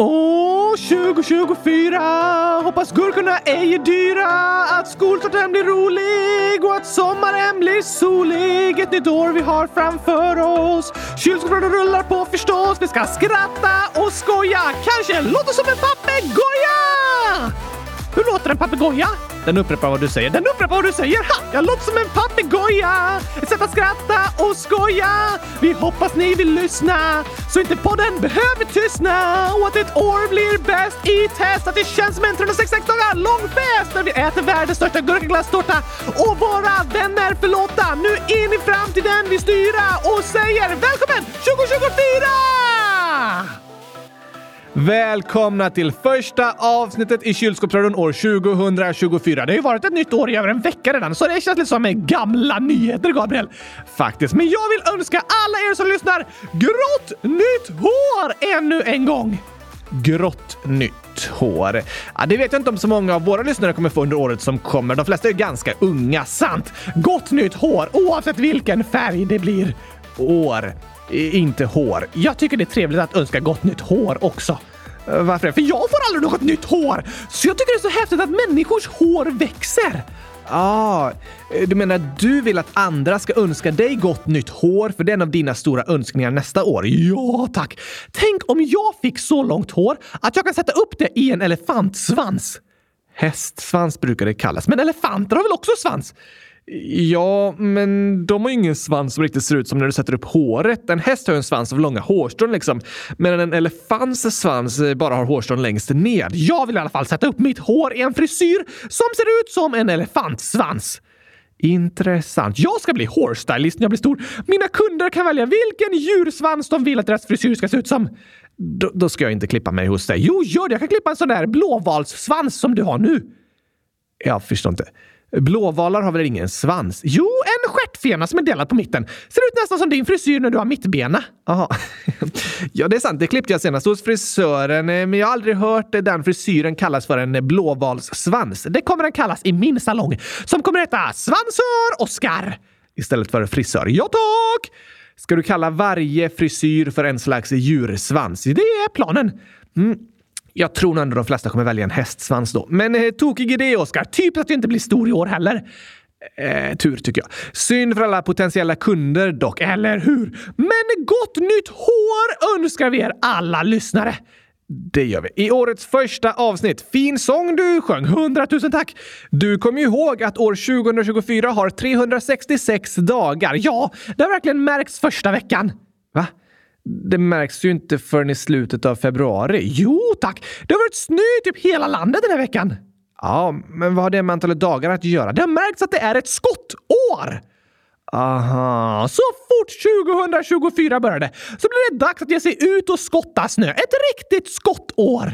Åh, 2024! Hoppas gurkorna ej är dyra, att skolstarten blir rolig och att sommaren blir solig. Ett nytt år vi har framför oss. Kylskåpsradion rullar på förstås. Vi ska skratta och skoja. Kanske låta som en papegoja! Hur låter en papegoja? Den upprepar vad du säger. Den upprepar vad du säger! Ha! Jag låter som en papegoja! Ett sätt att skratta och skoja! Vi hoppas ni vill lyssna så inte podden behöver tystna och att ett år blir bäst i test. Att det känns som en 366 dagar lång fest när vi äter världens största gurkaglasstårta och våra vänner förlåta. Nu in i framtiden vi styra och säger välkommen 2024! Välkomna till första avsnittet i Kylskåpsradion år 2024. Det har ju varit ett nytt år i över en vecka redan, så det känns lite som med gamla nyheter, Gabriel. Faktiskt. Men jag vill önska alla er som lyssnar grått nytt hår ännu en gång! Grått nytt hår. Ja, det vet jag inte om så många av våra lyssnare kommer få under året som kommer. De flesta är ganska unga, sant? Gott nytt hår, oavsett vilken färg det blir. År. Inte hår. Jag tycker det är trevligt att önska gott nytt hår också. Eh, varför det? För jag får aldrig något nytt hår! Så jag tycker det är så häftigt att människors hår växer. Ah, du menar att du vill att andra ska önska dig gott nytt hår för det är en av dina stora önskningar nästa år? Ja, tack! Tänk om jag fick så långt hår att jag kan sätta upp det i en elefantsvans. Hästsvans brukar det kallas, men elefanter har väl också svans? Ja, men de har ju ingen svans som riktigt ser ut som när du sätter upp håret. En häst har ju en svans av långa hårstrån liksom. Medan en elefants svans eh, bara har hårstrån längst ned. Jag vill i alla fall sätta upp mitt hår i en frisyr som ser ut som en elefantsvans. Intressant. Jag ska bli hårstylist när jag blir stor. Mina kunder kan välja vilken djursvans de vill att deras frisyr ska se ut som. Då, då ska jag inte klippa mig hos dig. Jo, gör det. Jag kan klippa en sån där blåvalssvans som du har nu. Jag förstår inte. Blåvalar har väl ingen svans? Jo, en stjärtfena som är delad på mitten. Ser ut nästan som din frisyr när du har mittbena. Aha. ja, det är sant. Det klippte jag senast hos frisören, eh, men jag har aldrig hört eh, den frisyren kallas för en eh, blåvalssvans. Det kommer den kallas i min salong, som kommer heta Svansör Oskar istället för frisör. Ja, tack! Ska du kalla varje frisyr för en slags djursvans? Det är planen. Mm. Jag tror nog ändå de flesta kommer välja en hästsvans då. Men eh, tokig idé, Oskar. Typ att du inte blir stor i år heller. Eh, tur tycker jag. Synd för alla potentiella kunder dock, eller hur? Men gott nytt hår önskar vi er alla lyssnare! Det gör vi. I årets första avsnitt. Fin sång du sjöng! 100 000 tack! Du kommer ju ihåg att år 2024 har 366 dagar. Ja, det har verkligen märkts första veckan. Va? Det märks ju inte förrän i slutet av februari. Jo tack! Det har varit snö i typ hela landet den här veckan. Ja, men vad har det med antalet dagar att göra? Det har märkts att det är ett skottår! Aha, så fort 2024 började så blir det dags att ge sig ut och skotta snö. Ett riktigt skottår!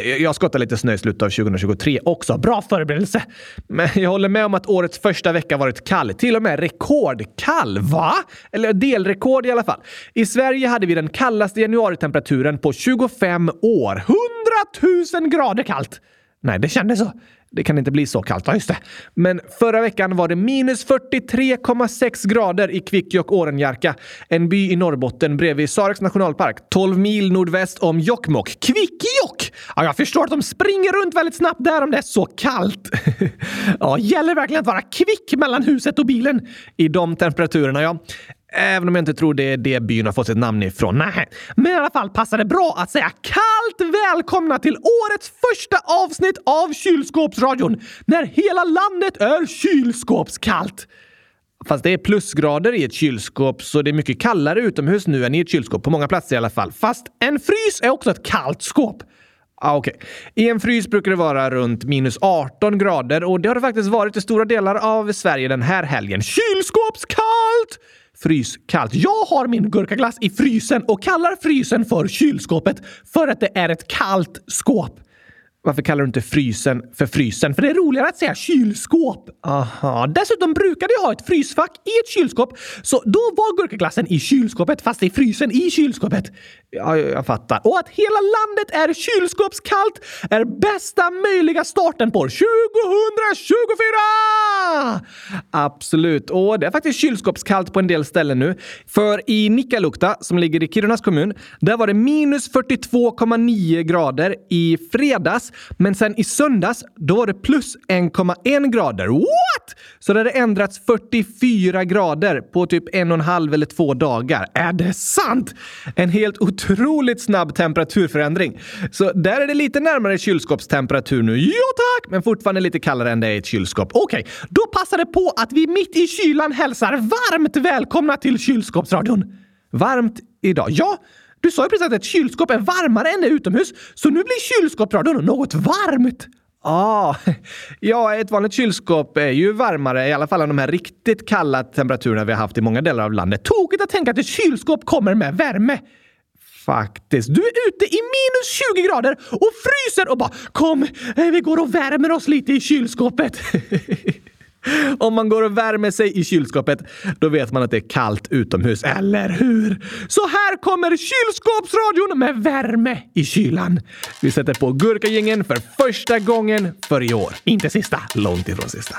Jag skottar lite snö i slutet av 2023 också. Bra förberedelse. Men jag håller med om att årets första vecka varit kall. Till och med rekordkall. Va? Eller delrekord i alla fall. I Sverige hade vi den kallaste januaritemperaturen på 25 år. 100 000 grader kallt! Nej, det kändes så. Det kan inte bli så kallt. Ja, just det. Men förra veckan var det minus 43,6 grader i Kvikkjokk, Årenjärka. En by i Norrbotten bredvid Sareks nationalpark, 12 mil nordväst om Jokkmokk. Kvikkjokk! Ja, jag förstår att de springer runt väldigt snabbt där om det är så kallt. ja, gäller verkligen att vara kvick mellan huset och bilen i de temperaturerna, ja. Även om jag inte tror det är det byn har fått sitt namn ifrån. Nej. Men i alla fall passar det bra att säga kallt välkomna till årets första avsnitt av Kylskåpsradion när hela landet är kylskåpskallt. Fast det är plusgrader i ett kylskåp så det är mycket kallare utomhus nu än i ett kylskåp. På många platser i alla fall. Fast en frys är också ett kallt skåp. Ah, okay. I en frys brukar det vara runt minus 18 grader och det har det faktiskt varit i stora delar av Sverige den här helgen. Kylskåpskallt! Fryskallt. Jag har min gurkaglass i frysen och kallar frysen för kylskåpet för att det är ett kallt skåp. Varför kallar du inte frysen för frysen? För det är roligare att säga kylskåp. Aha. Dessutom brukade jag ha ett frysfack i ett kylskåp, så då var gurkaglassen i kylskåpet fast i frysen i kylskåpet. Ja, jag fattar. Och att hela landet är kylskåpskallt är bästa möjliga starten på 2024! Absolut. Och det är faktiskt kylskåpskallt på en del ställen nu. För i Nikkaluokta, som ligger i Kirunas kommun, där var det minus 42,9 grader i fredags men sen i söndags, då var det plus 1,1 grader. What? Så det hade ändrats 44 grader på typ en och en halv eller två dagar. Är det sant? En helt otroligt snabb temperaturförändring. Så där är det lite närmare kylskåpstemperatur nu. Ja tack! Men fortfarande lite kallare än det är i ett kylskåp. Okej, okay, då passar det på att vi mitt i kylan hälsar varmt välkomna till kylskåpsradion. Varmt idag? Ja, du sa ju precis att ett kylskåp är varmare än det utomhus, så nu blir kylskåpsradion något varmt. Ah, ja, ett vanligt kylskåp är ju varmare, i alla fall än de här riktigt kalla temperaturerna vi har haft i många delar av landet. Tokigt att tänka att ett kylskåp kommer med värme. Faktiskt. Du är ute i minus 20 grader och fryser och bara “Kom, eh, vi går och värmer oss lite i kylskåpet”. Om man går och värmer sig i kylskåpet, då vet man att det är kallt utomhus, eller hur? Så här kommer kylskåpsradion med värme i kylan. Vi sätter på gurkagängen för första gången för i år. Inte sista, långt ifrån sista.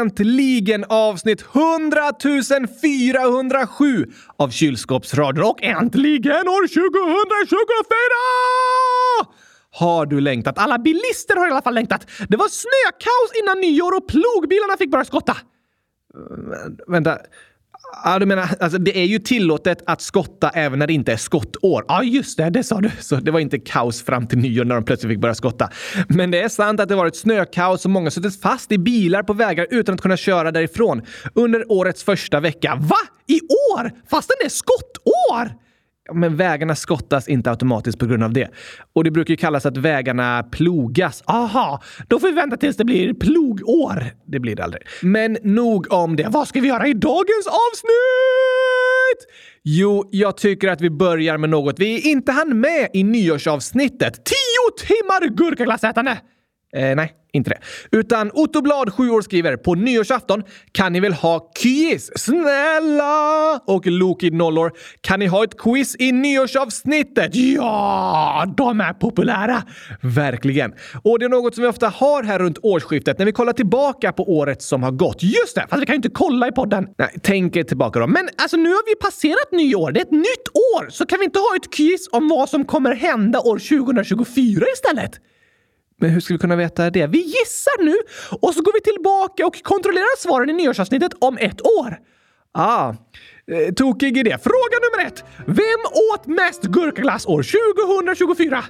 Äntligen avsnitt 100 407 av Kylskåpsradion och äntligen år 2024! Har du längtat? Alla bilister har i alla fall längtat. Det var snökaos innan nyår och plogbilarna fick börja skotta. Mm, vänta. Ja, du menar, alltså, det är ju tillåtet att skotta även när det inte är skottår. Ja, just det, det sa du. Så det var inte kaos fram till nyår när de plötsligt fick börja skotta. Men det är sant att det varit snökaos och många suttit fast i bilar på vägar utan att kunna köra därifrån under årets första vecka. Va? I år? Fastän det är skottår? Men vägarna skottas inte automatiskt på grund av det. Och det brukar ju kallas att vägarna plogas. Aha, då får vi vänta tills det blir plogår. Det blir det aldrig. Men nog om det. Vad ska vi göra i dagens avsnitt? Jo, jag tycker att vi börjar med något vi inte hann med i nyårsavsnittet. Tio timmar gurkaglassätande! Eh, nej, inte det. Utan Otto Blad, 7 år, skriver på nyårsafton kan ni väl ha quiz? Snälla! Och Loki, 0 år, kan ni ha ett quiz i nyårsavsnittet? Ja, de är populära! Verkligen. Och det är något som vi ofta har här runt årsskiftet när vi kollar tillbaka på året som har gått. Just det! Fast vi kan ju inte kolla i podden. Nej, tänk er tillbaka då. Men alltså, nu har vi passerat nyår. Det är ett nytt år! Så kan vi inte ha ett quiz om vad som kommer hända år 2024 istället? Men hur ska vi kunna veta det? Vi gissar nu och så går vi tillbaka och kontrollerar svaren i nyårsavsnittet om ett år. Ah, eh, tokig idé. Fråga nummer ett. Vem åt mest gurkaglass år 2024?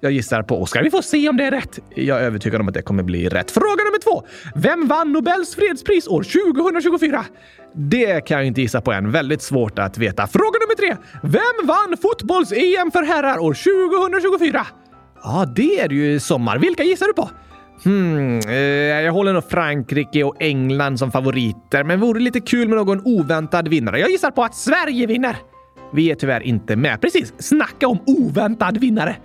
Jag gissar på Oscar. Vi får se om det är rätt. Jag är övertygad om att det kommer bli rätt. Fråga nummer två. Vem vann Nobels fredspris år 2024? Det kan jag inte gissa på än. Väldigt svårt att veta. Fråga nummer tre. Vem vann fotbolls-EM för herrar år 2024? Ja, det är ju sommar. Vilka gissar du på? Hmm, eh, jag håller nog Frankrike och England som favoriter, men vore lite kul med någon oväntad vinnare. Jag gissar på att Sverige vinner. Vi är tyvärr inte med. Precis, snacka om oväntad vinnare.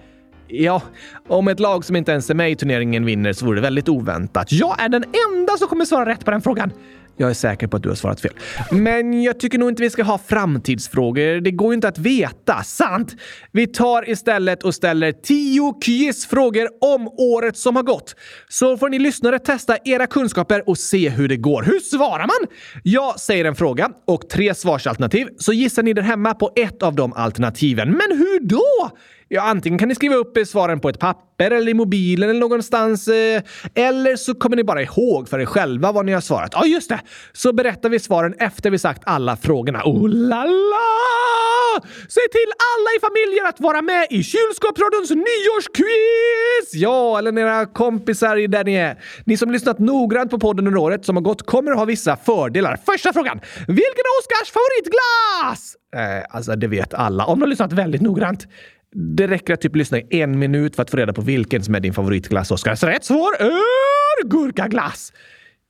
Ja, om ett lag som inte ens är med i turneringen vinner så vore det väldigt oväntat. Jag är den enda som kommer svara rätt på den frågan. Jag är säker på att du har svarat fel. Men jag tycker nog inte vi ska ha framtidsfrågor. Det går ju inte att veta. Sant! Vi tar istället och ställer tio quizfrågor om året som har gått. Så får ni lyssnare testa era kunskaper och se hur det går. Hur svarar man? Jag säger en fråga och tre svarsalternativ, så gissar ni där hemma på ett av de alternativen. Men hur då? Ja, antingen kan ni skriva upp svaren på ett papper eller i mobilen eller någonstans. Eh, eller så kommer ni bara ihåg för er själva vad ni har svarat. Ja, just det! Så berättar vi svaren efter vi sagt alla frågorna. Oh la la! Säg till alla i familjen att vara med i Kylskåpsradions nyårsquiz! Ja, eller era kompisar där ni är. Ni som lyssnat noggrant på podden under året som har gått kommer att ha vissa fördelar. Första frågan. Vilken är Oskars favoritglass? Eh, alltså, det vet alla om de har lyssnat väldigt noggrant. Det räcker att typ lyssna i en minut för att få reda på vilken som är din favoritglass, Oskar. Så rätt svar är gurkaglass!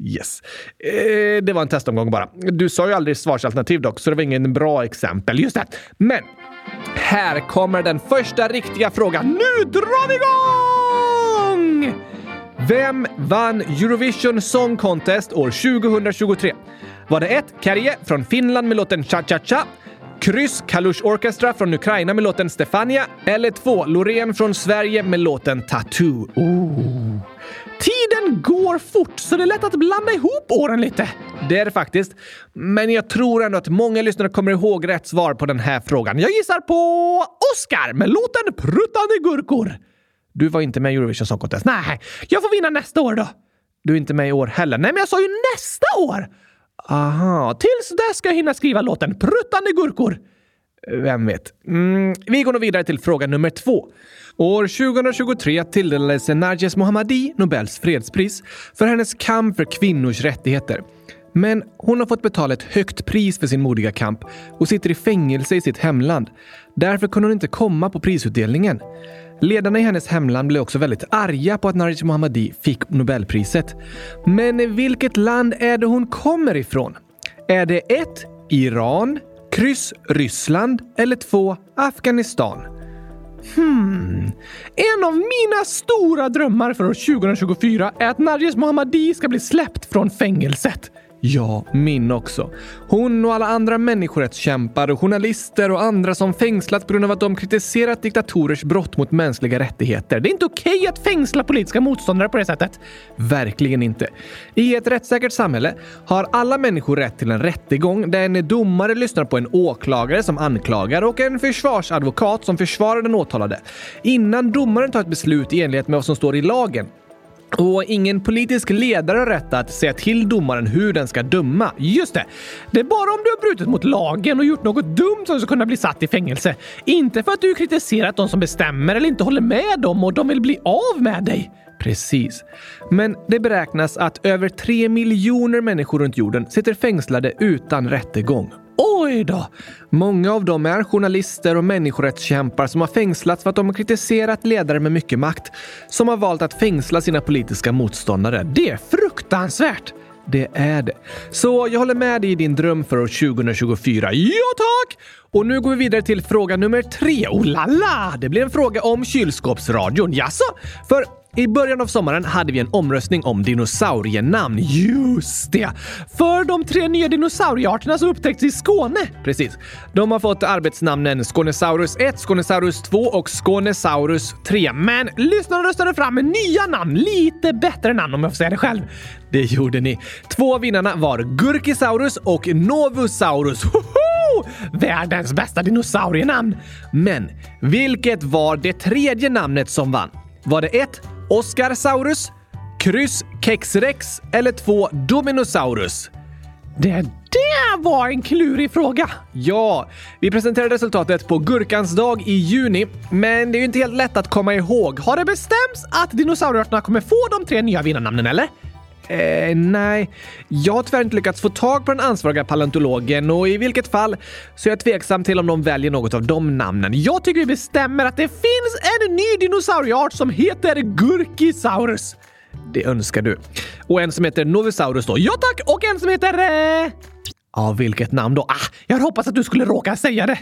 Yes. Eh, det var en testomgång bara. Du sa ju aldrig svarsalternativ dock, så det var ingen bra exempel. Just det. Men här kommer den första riktiga frågan. Nu drar vi igång! Vem vann Eurovision Song Contest år 2023? Var det 1. Kärje från Finland med låten Cha Cha Cha? Kryss Kalush Orchestra från Ukraina med låten Stefania. Eller 2. Loreen från Sverige med låten Tattoo. Ooh. Tiden går fort, så det är lätt att blanda ihop åren lite. Det är det faktiskt. Men jag tror ändå att många lyssnare kommer ihåg rätt svar på den här frågan. Jag gissar på Oscar med låten Pruttande gurkor. Du var inte med i Eurovision Song Contest. Nej, jag får vinna nästa år då. Du är inte med i år heller. Nej, men jag sa ju nästa år! Aha, tills dess ska jag hinna skriva låten Pruttande gurkor. Vem vet? Mm, vi går nog vidare till fråga nummer två. År 2023 tilldelades Narges Mohammadi Nobels fredspris för hennes kamp för kvinnors rättigheter. Men hon har fått betala ett högt pris för sin modiga kamp och sitter i fängelse i sitt hemland. Därför kunde hon inte komma på prisutdelningen. Ledarna i hennes hemland blev också väldigt arga på att Narij Mohammadi fick Nobelpriset. Men vilket land är det hon kommer ifrån? Är det 1. Iran, kryss Ryssland eller 2. Afghanistan? Hmm. En av mina stora drömmar för år 2024 är att Narjes Mohammadi ska bli släppt från fängelset. Ja, min också. Hon och alla andra människorättskämpar, och journalister och andra som fängslats på grund av att de kritiserat diktatorers brott mot mänskliga rättigheter. Det är inte okej okay att fängsla politiska motståndare på det sättet. Verkligen inte. I ett rättssäkert samhälle har alla människor rätt till en rättegång där en domare lyssnar på en åklagare som anklagar och en försvarsadvokat som försvarar den åtalade innan domaren tar ett beslut i enlighet med vad som står i lagen. Och ingen politisk ledare har rätt att säga till domaren hur den ska döma. Just det! Det är bara om du har brutit mot lagen och gjort något dumt som du ska kunna bli satt i fängelse. Inte för att du kritiserat de som bestämmer eller inte håller med dem och de vill bli av med dig. Precis. Men det beräknas att över tre miljoner människor runt jorden sitter fängslade utan rättegång. Oj då! Många av dem är journalister och människorättskämpar som har fängslats för att de har kritiserat ledare med mycket makt som har valt att fängsla sina politiska motståndare. Det är fruktansvärt! Det är det. Så jag håller med dig i din dröm för år 2024. Ja, tack! Och nu går vi vidare till fråga nummer tre. Oh la la! Det blir en fråga om kylskåpsradion. Jaså? För i början av sommaren hade vi en omröstning om dinosaurienamn. Just det! För de tre nya dinosauriearterna som upptäckts i Skåne. Precis. De har fått arbetsnamnen Skånesaurus 1, Skånesaurus 2 och Skånesaurus 3. Men lyssnarna röstade fram nya namn. Lite bättre namn om jag får säga det själv. Det gjorde ni. Två av vinnarna var Gurkisaurus och Novusaurus. Hoho! Världens bästa dinosaurienamn! Men vilket var det tredje namnet som vann? Var det ett Oscarsaurus, kryss Kexrex eller två Dominosaurus? Det där var en klurig fråga! Ja, vi presenterade resultatet på Gurkans dag i juni, men det är ju inte helt lätt att komma ihåg. Har det bestämts att dinosaurierna kommer få de tre nya vinnarnamnen, eller? Eh, nej, jag har tyvärr inte lyckats få tag på den ansvariga paleontologen och i vilket fall så är jag tveksam till om de väljer något av de namnen. Jag tycker vi bestämmer att det finns en ny dinosaurieart som heter Gurkisaurus. Det önskar du. Och en som heter Novisaurus då. Ja tack! Och en som heter... Eh... Ja, vilket namn då? Ah, jag hoppats att du skulle råka säga det.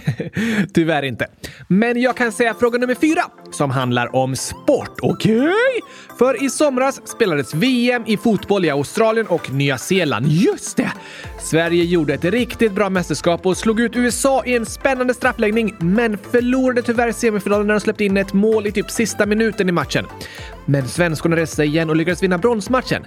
Tyvärr inte. Men jag kan säga fråga nummer fyra som handlar om sport. Okej? Okay? För i somras spelades VM i fotboll i Australien och Nya Zeeland. Just det! Sverige gjorde ett riktigt bra mästerskap och slog ut USA i en spännande straffläggning, men förlorade tyvärr semifinalen när de släppte in ett mål i typ sista minuten i matchen. Men svenskorna reste sig igen och lyckades vinna bronsmatchen.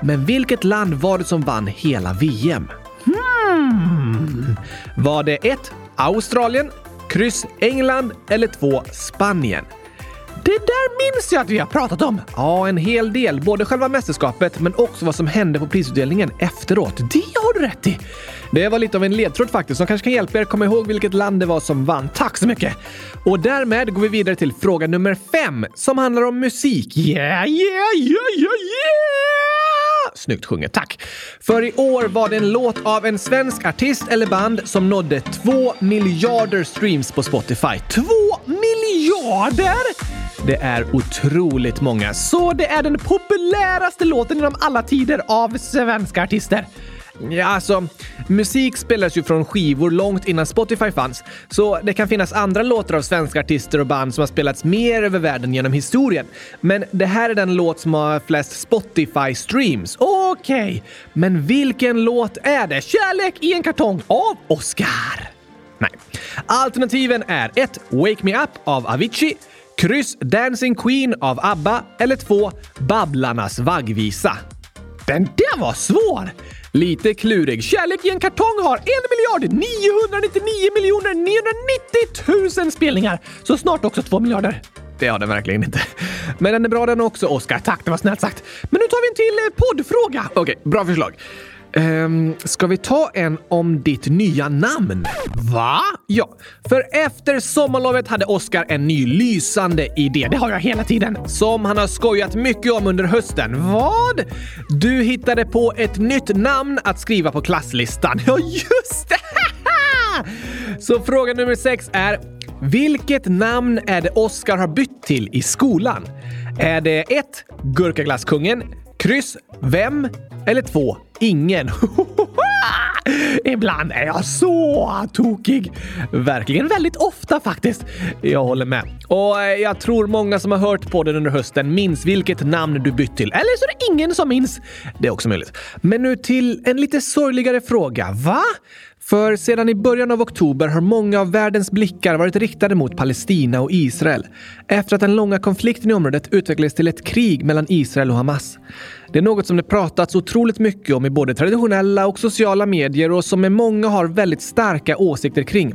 Men vilket land var det som vann hela VM? Hmm. Var det 1. Australien, kryss England eller 2 Spanien. Det där minns jag att vi har pratat om. Ja, en hel del. Både själva mästerskapet men också vad som hände på prisutdelningen efteråt. Det har du rätt i. Det var lite av en ledtråd faktiskt som kanske kan hjälpa er komma ihåg vilket land det var som vann. Tack så mycket! Och därmed går vi vidare till fråga nummer fem som handlar om musik. Yeah, yeah, yeah, yeah, yeah! Snyggt sjunget, tack! För i år var det en låt av en svensk artist eller band som nådde två miljarder streams på Spotify. Två miljarder! Det är otroligt många, så det är den populäraste låten genom alla tider av svenska artister. Ja, alltså, musik spelas ju från skivor långt innan Spotify fanns, så det kan finnas andra låtar av svenska artister och band som har spelats mer över världen genom historien. Men det här är den låt som har flest Spotify-streams. Okej, okay. men vilken låt är det? Kärlek i en kartong av Oscar? Nej. Alternativen är 1. Wake Me Up av Avicii Kryss Dancing Queen av ABBA eller 2. Babblarnas vaggvisa. Den där var svår! Lite klurig. Kärlek i en kartong har 1 miljard 999 miljoner 990 000 spelningar. Så snart också 2 miljarder. Det har den verkligen inte. Men den är bra den också, Oscar. Tack, det var snällt sagt. Men nu tar vi en till eh, poddfråga. Okej, okay, bra förslag. Um, ska vi ta en om ditt nya namn? Va? Ja, för efter sommarlovet hade Oscar en ny lysande idé. Det har jag hela tiden. Som han har skojat mycket om under hösten. Vad? Du hittade på ett nytt namn att skriva på klasslistan. Ja, just det! Så fråga nummer sex är vilket namn är det Oscar har bytt till i skolan? Är det 1. Gurkaglasskungen, kryss vem eller 2. Ingen. Ibland är jag så tokig. Verkligen väldigt ofta faktiskt. Jag håller med. Och eh, jag tror många som har hört på den under hösten minns vilket namn du bytt till. Eller så är det ingen som minns. Det är också möjligt. Men nu till en lite sorgligare fråga. Va? För sedan i början av oktober har många av världens blickar varit riktade mot Palestina och Israel efter att den långa konflikten i området utvecklades till ett krig mellan Israel och Hamas. Det är något som det pratats otroligt mycket om i både traditionella och sociala medier och som med många har väldigt starka åsikter kring.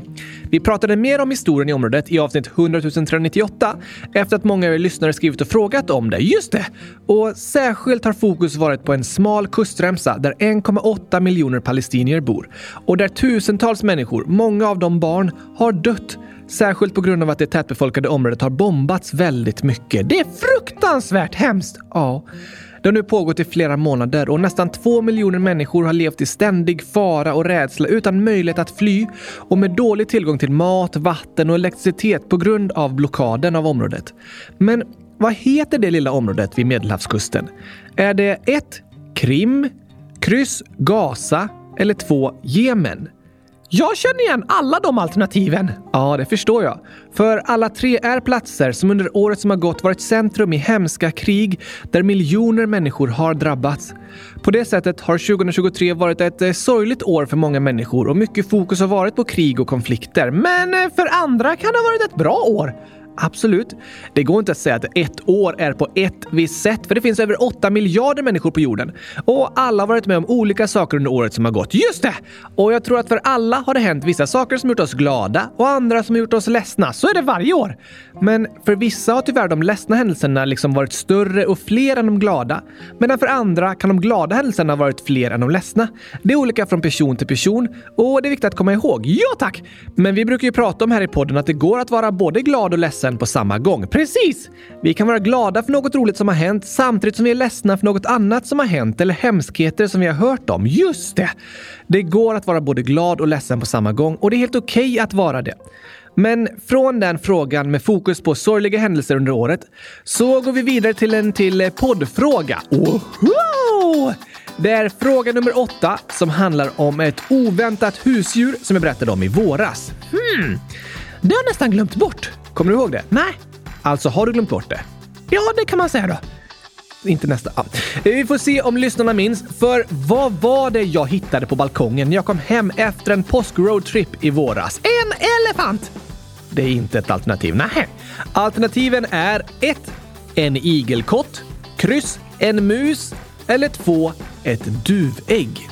Vi pratade mer om historien i området i avsnitt 100 398 efter att många av er lyssnare skrivit och frågat om det. Just det! Och särskilt har fokus varit på en smal kustremsa där 1,8 miljoner palestinier bor och där tusentals människor, många av dem barn, har dött Särskilt på grund av att det tätbefolkade området har bombats väldigt mycket. Det är fruktansvärt hemskt! Ja. Det har nu pågått i flera månader och nästan två miljoner människor har levt i ständig fara och rädsla utan möjlighet att fly och med dålig tillgång till mat, vatten och elektricitet på grund av blockaden av området. Men vad heter det lilla området vid Medelhavskusten? Är det 1. Krim, kryss Gaza eller 2. Jemen? Jag känner igen alla de alternativen. Ja, det förstår jag. För alla tre är platser som under året som har gått varit centrum i hemska krig där miljoner människor har drabbats. På det sättet har 2023 varit ett eh, sorgligt år för många människor och mycket fokus har varit på krig och konflikter. Men eh, för andra kan det ha varit ett bra år. Absolut. Det går inte att säga att ett år är på ett visst sätt, för det finns över 8 miljarder människor på jorden. Och alla har varit med om olika saker under året som har gått. Just det! Och jag tror att för alla har det hänt vissa saker som gjort oss glada och andra som har gjort oss ledsna. Så är det varje år. Men för vissa har tyvärr de ledsna händelserna liksom varit större och fler än de glada. Medan för andra kan de glada händelserna ha varit fler än de ledsna. Det är olika från person till person och det är viktigt att komma ihåg. Ja tack! Men vi brukar ju prata om här i podden att det går att vara både glad och ledsen ledsen på samma gång. Precis! Vi kan vara glada för något roligt som har hänt samtidigt som vi är ledsna för något annat som har hänt eller hemskheter som vi har hört om. Just det! Det går att vara både glad och ledsen på samma gång och det är helt okej okay att vara det. Men från den frågan med fokus på sorgliga händelser under året så går vi vidare till en till eh, poddfråga. Oho! Det är fråga nummer åtta som handlar om ett oväntat husdjur som jag berättade om i våras. Hmm, det har jag nästan glömt bort. Kommer du ihåg det? Nej. Alltså, har du glömt bort det? Ja, det kan man säga då. Inte nästa. Ja. Vi får se om lyssnarna minns. För vad var det jag hittade på balkongen när jag kom hem efter en påsk-roadtrip i våras? En elefant! Det är inte ett alternativ. Nej. Alternativen är 1. En igelkott. Kryss. En mus. Eller 2. Ett duvägg.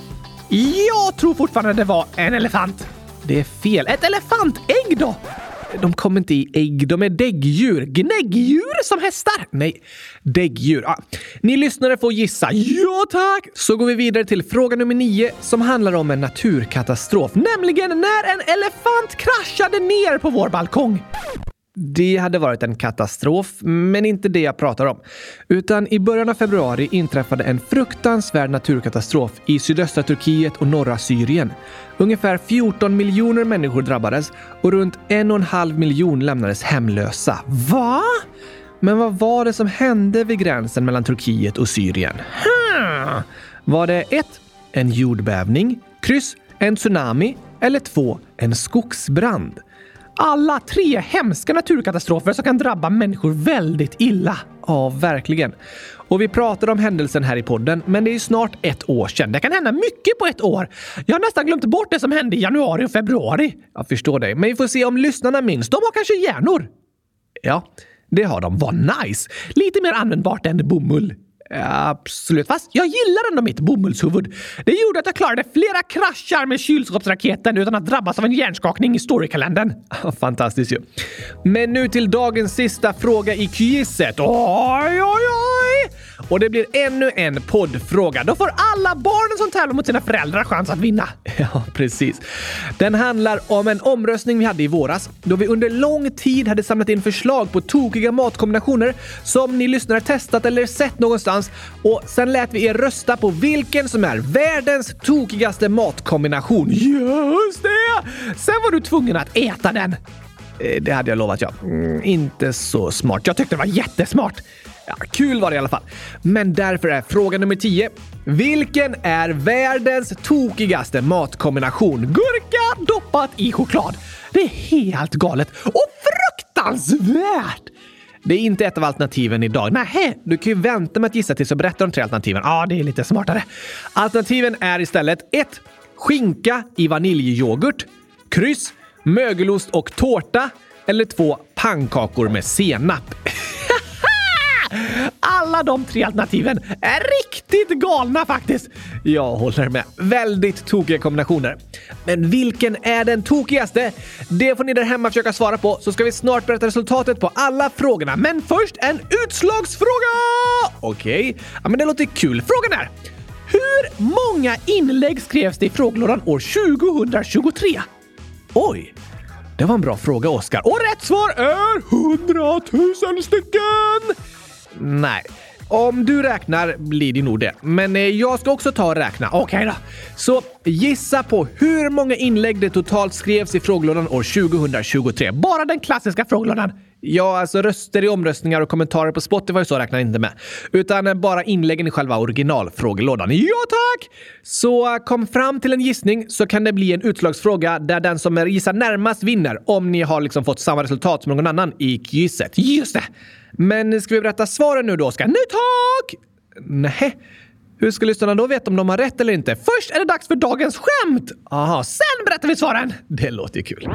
Jag tror fortfarande det var en elefant. Det är fel. Ett elefantägg då? De kommer inte i ägg, de är däggdjur. Gnäggdjur som hästar? Nej, däggdjur. Ah. Ni lyssnare får gissa. Ja tack! Så går vi vidare till fråga nummer nio som handlar om en naturkatastrof, nämligen när en elefant kraschade ner på vår balkong. Det hade varit en katastrof, men inte det jag pratar om. Utan i början av februari inträffade en fruktansvärd naturkatastrof i sydöstra Turkiet och norra Syrien. Ungefär 14 miljoner människor drabbades och runt en och en halv miljon lämnades hemlösa. Va? Men vad var det som hände vid gränsen mellan Turkiet och Syrien? Hmm. Var det 1. En jordbävning, kryss, en tsunami eller 2. En skogsbrand? Alla tre hemska naturkatastrofer som kan drabba människor väldigt illa. Ja, verkligen. Och vi pratade om händelsen här i podden, men det är ju snart ett år sedan. Det kan hända mycket på ett år. Jag har nästan glömt bort det som hände i januari och februari. Jag förstår dig, men vi får se om lyssnarna minns. De har kanske hjärnor? Ja, det har de. Vad nice! Lite mer användbart än bomull. Absolut, fast jag gillar ändå mitt bomullshuvud. Det gjorde att jag klarade flera kraschar med kylskåpsraketen utan att drabbas av en hjärnskakning i storykalendern. Fantastiskt ju. Men nu till dagens sista fråga i quizet. Oj, oj, oj! Och det blir ännu en poddfråga. Då får alla barnen som tävlar mot sina föräldrar chans att vinna. Ja, precis. Den handlar om en omröstning vi hade i våras då vi under lång tid hade samlat in förslag på tokiga matkombinationer som ni lyssnare testat eller sett någonstans och sen lät vi er rösta på vilken som är världens tokigaste matkombination. Just det! Sen var du tvungen att äta den. Eh, Det hade jag lovat, ja. Mm, inte så smart. Jag tyckte det var jättesmart. Ja, kul var det i alla fall. Men därför är fråga nummer 10. Vilken är världens tokigaste matkombination? Gurka doppat i choklad. Det är helt galet och fruktansvärt! Det är inte ett av alternativen idag. Nej, du kan ju vänta med att gissa tills jag berättar de tre alternativen. Ja, det är lite smartare. Alternativen är istället 1. Skinka i vaniljyoghurt. Kryss. Mögelost och tårta. Eller 2. Pannkakor med senap. Alla de tre alternativen är riktigt galna faktiskt. Jag håller med. Väldigt tokiga kombinationer. Men vilken är den tokigaste? Det får ni där hemma försöka svara på så ska vi snart berätta resultatet på alla frågorna. Men först en utslagsfråga! Okej, ja, men det låter kul. Frågan är hur många inlägg skrevs det i frågelådan år 2023? Oj! Det var en bra fråga, Oskar. Och rätt svar är 100 000 stycken! Nej. Om du räknar blir det nog det. Men eh, jag ska också ta och räkna. Okej då. Så gissa på hur många inlägg det totalt skrevs i frågelådan år 2023. Bara den klassiska frågelådan. Ja, alltså röster i omröstningar och kommentarer på Spotify så räknar jag inte med. Utan bara inläggen i själva originalfrågelådan. Ja tack! Så kom fram till en gissning så kan det bli en utslagsfråga där den som gissar närmast vinner om ni har liksom fått samma resultat som någon annan i quizet. Just det! Men ska vi berätta svaren nu då, Oskar? Nej tack! Nej. Hur ska lyssnarna då veta om de har rätt eller inte? Först är det dags för dagens skämt! Aha, sen berättar vi svaren! Det låter ju kul.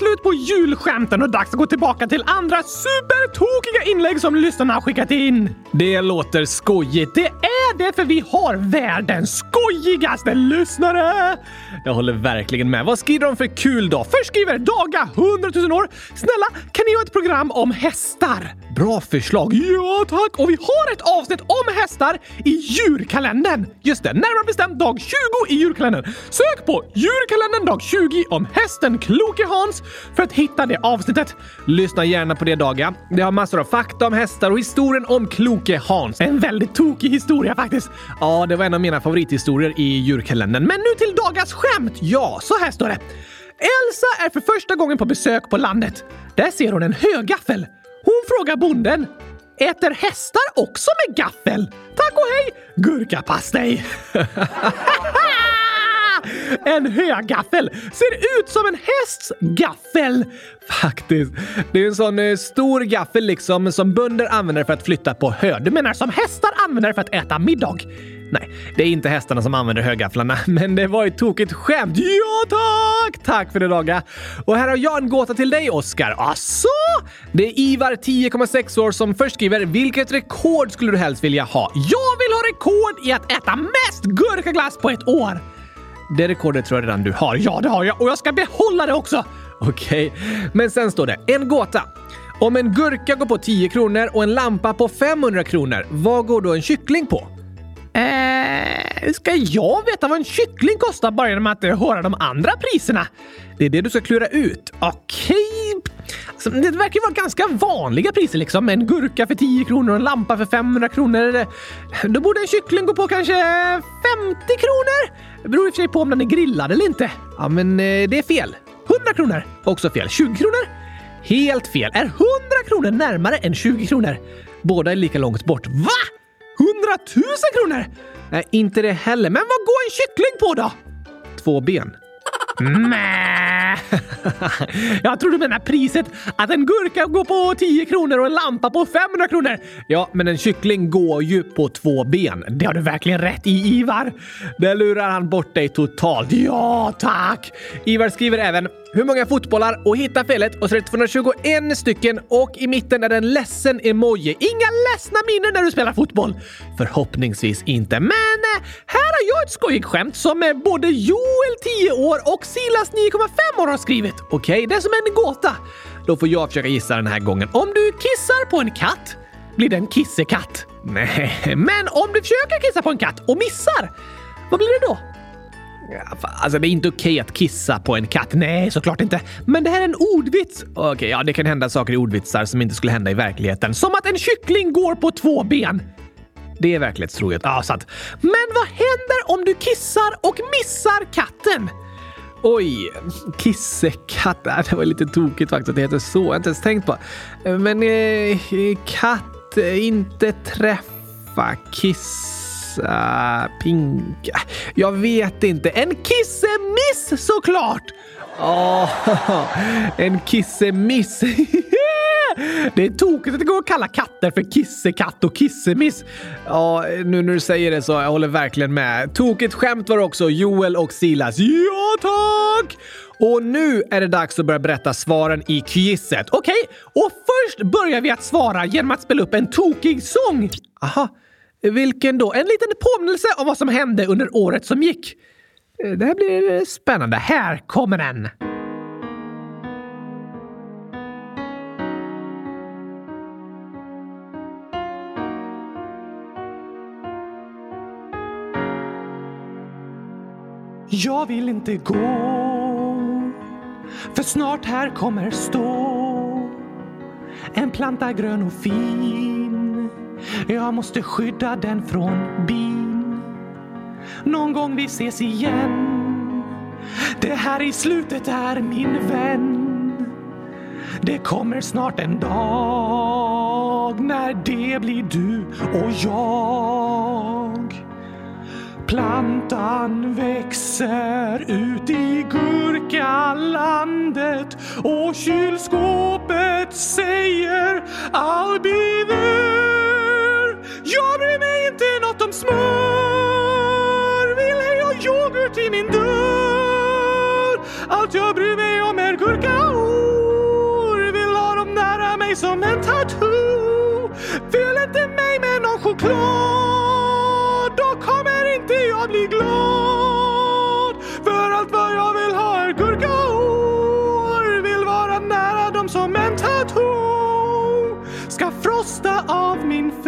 Nu är det slut på julskämten och dags att gå tillbaka till andra supertokiga inlägg som lyssnarna har skickat in. Det låter skojigt. Det är det för vi har världens skojigaste lyssnare! Jag håller verkligen med. Vad skriver de för kul då? Först skriver Daga, 100 000 år. Snälla, kan ni göra ett program om hästar? Bra förslag. Ja, tack! Och vi har ett avsnitt om hästar i djurkalendern. Just det, närmare bestämt dag 20 i djurkalendern. Sök på djurkalendern dag 20 om hästen Kloke Hans för att hitta det avsnittet. Lyssna gärna på det Daga. Det har massor av fakta om hästar och historien om Kloke Hans. En väldigt tokig historia faktiskt. Ja, det var en av mina favorithistorier i djurkalendern. Men nu till Dagas skämt. Ja, så här står det. Elsa är för första gången på besök på landet. Där ser hon en högaffel. Hon frågar bonden. Äter hästar också med gaffel? Tack och hej! Gurkapastej! En högaffel ser ut som en hästs gaffel. Faktiskt. Det är en sån eh, stor gaffel liksom som bönder använder för att flytta på hö. Du menar som hästar använder för att äta middag? Nej, det är inte hästarna som använder högafflarna, men det var ett tokigt skämt. Ja tack! Tack för det Daga. Och här har jag en gåta till dig Oskar. Asså? Det är Ivar, 10,6 år, som först skriver “Vilket rekord skulle du helst vilja ha?” Jag vill ha rekord i att äta mest gurkaglass på ett år! Det rekordet tror jag redan du har. Ja, det har jag och jag ska behålla det också! Okej, men sen står det en gåta. Om en gurka går på 10 kronor och en lampa på 500 kronor, vad går då en kyckling på? Eh, ska jag veta vad en kyckling kostar bara genom att höra de andra priserna? Det är det du ska klura ut. Okej. Alltså, det verkar vara ganska vanliga priser liksom. En gurka för 10 kronor och en lampa för 500 kronor. Då borde en kyckling gå på kanske 50 kronor. Det beror i och för sig på om den är grillad eller inte. Ja, men eh, det är fel. 100 kronor. Också fel. 20 kronor. Helt fel. Är 100 kronor närmare än 20 kronor? Båda är lika långt bort. Va? 100 000 kronor? Nej, inte det heller. Men vad går en kyckling på då? Två ben. Mä. Jag tror du menar priset att en gurka går på 10 kronor och en lampa på 500 kronor. Ja, men en kyckling går ju på två ben. Det har du verkligen rätt i, Ivar. Där lurar han bort dig totalt. Ja, tack! Ivar skriver även hur många fotbollar och hitta felet och så är det 221 stycken och i mitten är det en ledsen emoji. Inga ledsna minnen när du spelar fotboll. Förhoppningsvis inte. Men eh, här har jag ett skojigt skämt som eh, både Joel 10 år och Silas 9,5 år har skrivit. Okej, okay, det är som en gåta. Då får jag försöka gissa den här gången. Om du kissar på en katt, blir det en kissekatt? Nej, men om du försöker kissa på en katt och missar, vad blir det då? Alltså det är inte okej att kissa på en katt. Nej, såklart inte. Men det här är en ordvits. Okej, okay, ja det kan hända saker i ordvitsar som inte skulle hända i verkligheten. Som att en kyckling går på två ben. Det är verklighetstroget. Ja, sant. Men vad händer om du kissar och missar katten? Oj, kissekatt. Det var lite tokigt faktiskt att det heter så. Jag har inte ens tänkt på. Men eh, katt, eh, inte träffa, kissa, Pink... Jag vet inte. En kissemiss såklart! Oh, en kissemiss. Det är tokigt att det går att kalla katter för kissekatt och kissemiss. Ja, nu när du säger det så jag håller verkligen med. Tokigt skämt var det också Joel och Silas. Ja, tack! Och nu är det dags att börja berätta svaren i quizet. Okej, okay? och först börjar vi att svara genom att spela upp en tokig sång. Aha, vilken då? En liten påminnelse om vad som hände under året som gick. Eh, det här blir eh, spännande. Här kommer den! Jag vill inte gå för snart här kommer stå en planta grön och fin jag måste skydda den från bin. Någon gång vi ses igen. Det här i slutet är min vän. Det kommer snart en dag när det blir du och jag. Plantan växer ut i gurkalandet och kylskåpet säger I'll be there. Jag bryr mig inte något om smör. Vill ej ha yoghurt i min dörr. Allt jag bryr mig om är gurkaor. Vill ha dem nära mig som en tattoo. Fyll inte mig med någon choklad. Då kommer inte jag bli glad. För allt vad jag vill ha är gurkaor. Vill vara nära dem som en tattoo. Ska frosta av min frys.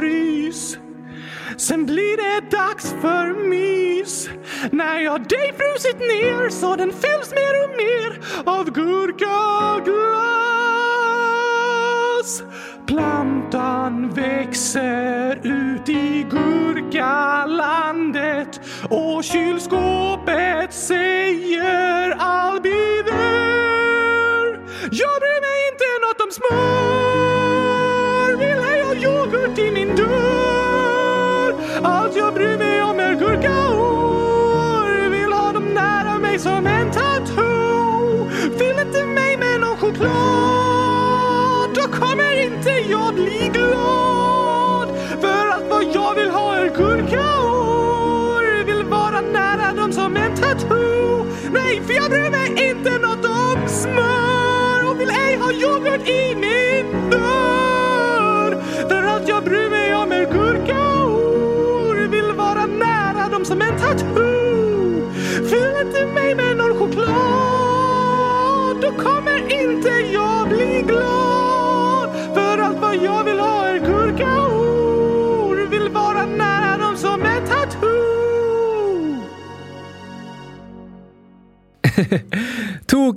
Sen blir det dags för mys. När jag dig frusit ner så den fylls mer och mer av gurkaglass Plantan växer ut i gurkalandet och kylskåpet säger I'll be there. Jag bryr mig inte något om smör jag bli glad. För att vad jag vill ha är gurkaor. Vill vara nära dem som en tattoo. Nej, för jag bryr mig inte nåt om smör. Och vill ej ha yoghurt i min dörr. För att jag bryr mig om er gurkaor. Vill vara nära dem som en tattoo.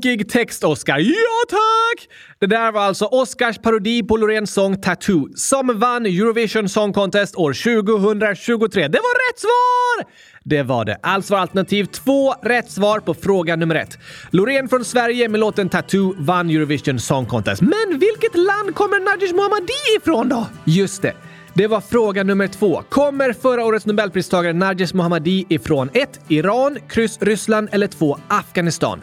Tokig text, Oscar. Ja, tack! Det där var alltså Oscars parodi på Loreens sång Tattoo som vann Eurovision Song Contest år 2023. Det var rätt svar! Det var det. Alltså var alternativ två rätt svar på fråga nummer ett. Loreen från Sverige med låten Tattoo vann Eurovision Song Contest. Men vilket land kommer Najish Mohammadi ifrån då? Just det. Det var fråga nummer två. Kommer förra årets nobelpristagare Narges Mohammadi ifrån 1. Iran, kryss Ryssland eller 2. Afghanistan?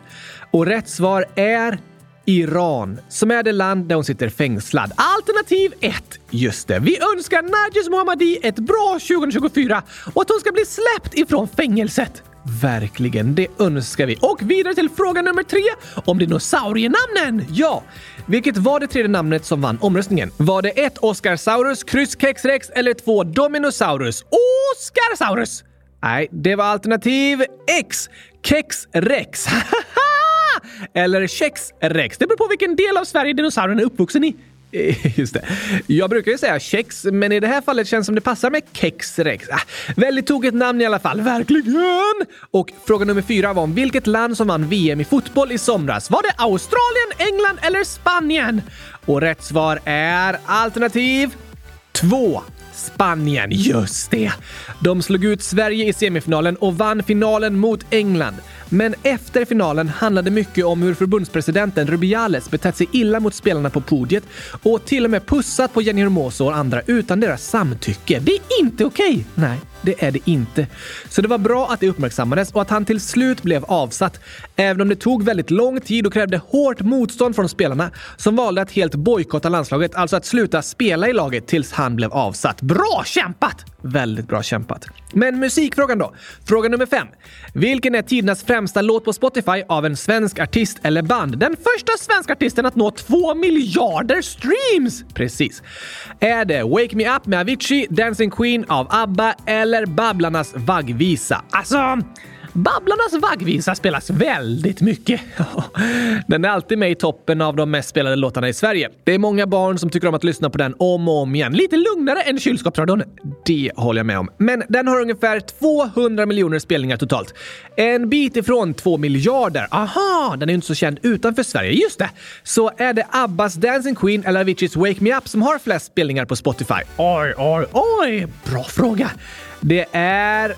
Och rätt svar är Iran, som är det land där hon sitter fängslad. Alternativ 1. Just det. Vi önskar Narges Mohammadi ett bra 2024 och att hon ska bli släppt ifrån fängelset. Verkligen, det önskar vi. Och vidare till fråga nummer tre om dinosaurienamnen. Ja, vilket var det tredje namnet som vann omröstningen? Var det ett Oscarsaurus, kryss Kexrex eller två Dominosaurus? Oscarsaurus! Nej, det var alternativ X. Kexrex. eller Kexrex. Det beror på vilken del av Sverige dinosaurien är uppvuxen i. Just det. Jag brukar ju säga kex, men i det här fallet känns det som det passar med kexrex. Ah, väldigt tokigt namn i alla fall, verkligen! Och fråga nummer fyra var om vilket land som vann VM i fotboll i somras. Var det Australien, England eller Spanien? Och rätt svar är alternativ två. Spanien, just det! De slog ut Sverige i semifinalen och vann finalen mot England. Men efter finalen handlade mycket om hur förbundspresidenten Rubiales betett sig illa mot spelarna på podiet och till och med pussat på Jenny Hermoso och andra utan deras samtycke. Det är inte okej! Okay. Nej, det är det inte. Så det var bra att det uppmärksammades och att han till slut blev avsatt. Även om det tog väldigt lång tid och krävde hårt motstånd från spelarna som valde att helt bojkotta landslaget, alltså att sluta spela i laget tills han blev avsatt. Bra kämpat! Väldigt bra kämpat. Men musikfrågan då? Fråga nummer fem. Vilken är tidernas främsta låt på Spotify av en svensk artist eller band? Den första svenska artisten att nå två miljarder streams! Precis. Är det Wake Me Up med Avicii, Dancing Queen av ABBA eller eller Babblarnas vaggvisa? Alltså... Babblarnas vaggvisa spelas väldigt mycket. Den är alltid med i toppen av de mest spelade låtarna i Sverige. Det är många barn som tycker om att lyssna på den om och om igen. Lite lugnare än kylskåpsradion. Det håller jag med om. Men den har ungefär 200 miljoner spelningar totalt. En bit ifrån 2 miljarder. Aha, den är inte så känd utanför Sverige. Just det! Så är det Abbas Dancing Queen eller Aviciis Wake Me Up som har flest spelningar på Spotify? Oj, oj, oj! Bra fråga. Det är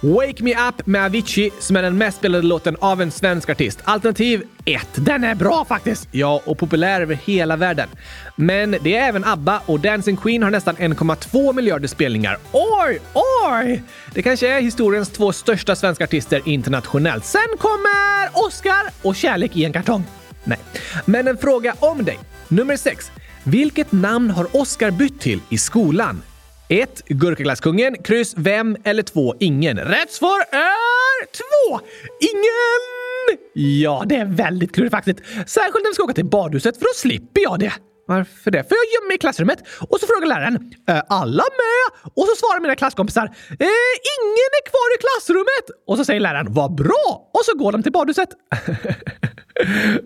Wake Me Up med Avicii som är den mest spelade låten av en svensk artist. Alternativ 1. Den är bra faktiskt! Ja, och populär över hela världen. Men det är även ABBA och Dancing Queen har nästan 1,2 miljarder spelningar. Oj, oj! Det kanske är historiens två största svenska artister internationellt. Sen kommer Oscar och Kärlek i en kartong. Nej, men en fråga om dig. Nummer 6. Vilket namn har Oscar bytt till i skolan? 1. Gurkaglasskungen. Kryss. Vem? Eller 2. Ingen. Rätt svar är 2. Ingen! Ja, det är väldigt klurigt faktiskt. Särskilt när vi ska åka till badhuset, för då slipper jag det. Varför det? För jag gömmer mig i klassrummet och så frågar läraren äh, “Alla med?” och så svarar mina klasskompisar äh, “Ingen är kvar i klassrummet!” och så säger läraren “Vad bra!” och så går de till badhuset.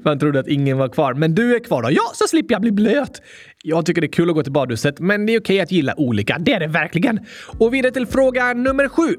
Man trodde att ingen var kvar. Men du är kvar då? Ja, så slipper jag bli blöt. Jag tycker det är kul att gå till badhuset, men det är okej att gilla olika. Det är det verkligen. Och vidare till fråga nummer sju.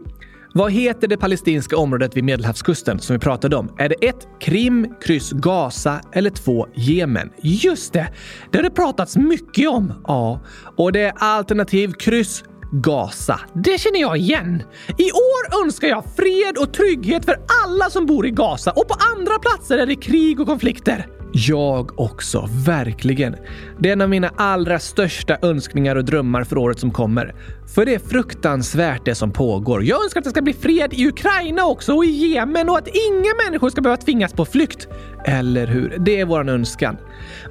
Vad heter det palestinska området vid Medelhavskusten som vi pratade om? Är det 1. Krim, kryss Gaza eller 2. Jemen? Just det! Det har det pratats mycket om. Ja, och det är alternativ kryss Gaza. Det känner jag igen. I år önskar jag fred och trygghet för alla som bor i Gaza och på andra platser är det krig och konflikter. Jag också, verkligen. Det är en av mina allra största önskningar och drömmar för året som kommer. För det är fruktansvärt det som pågår. Jag önskar att det ska bli fred i Ukraina också och i Jemen och att inga människor ska behöva tvingas på flykt. Eller hur? Det är vår önskan.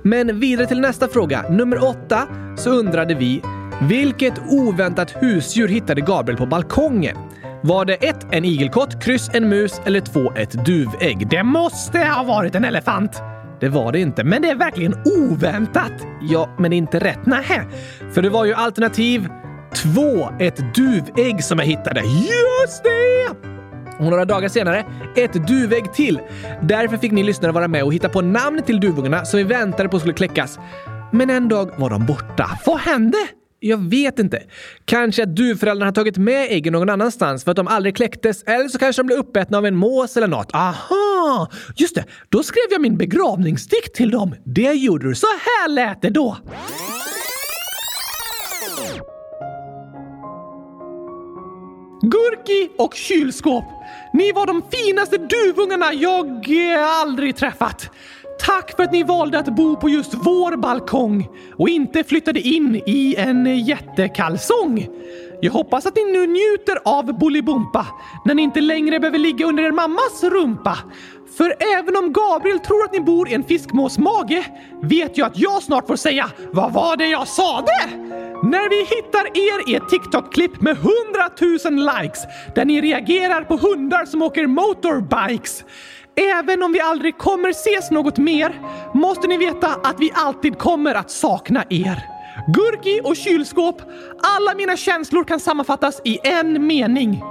Men vidare till nästa fråga. Nummer åtta så undrade vi vilket oväntat husdjur hittade Gabriel på balkongen? Var det ett en igelkott, kryss en mus eller två ett duvägg? Det måste ha varit en elefant! Det var det inte, men det är verkligen oväntat. Ja, men det är inte rätt. Nähä. För det var ju alternativ två, ett duvägg som jag hittade. Just det! Och några dagar senare, ett duvägg till. Därför fick ni lyssnare vara med och hitta på namn till duvungarna som vi väntade på skulle kläckas. Men en dag var de borta. Vad hände? Jag vet inte. Kanske att duvföräldrarna har tagit med äggen någon annanstans för att de aldrig kläcktes. Eller så kanske de blev uppätna av en mås eller något. Aha! Just det, då skrev jag min begravningsdikt till dem. Det gjorde du. Så här lät det då. Gurki och kylskåp. Ni var de finaste duvungarna jag eh, aldrig träffat. Tack för att ni valde att bo på just vår balkong och inte flyttade in i en jättekalsong. Jag hoppas att ni nu njuter av Bolibompa när ni inte längre behöver ligga under er mammas rumpa. För även om Gabriel tror att ni bor i en fiskmås mage vet jag att jag snart får säga “Vad var det jag sade?” När vi hittar er i ett TikTok-klipp med 100 000 likes där ni reagerar på hundar som åker motorbikes. Även om vi aldrig kommer ses något mer måste ni veta att vi alltid kommer att sakna er. Gurki och kylskåp, alla mina känslor kan sammanfattas i en mening.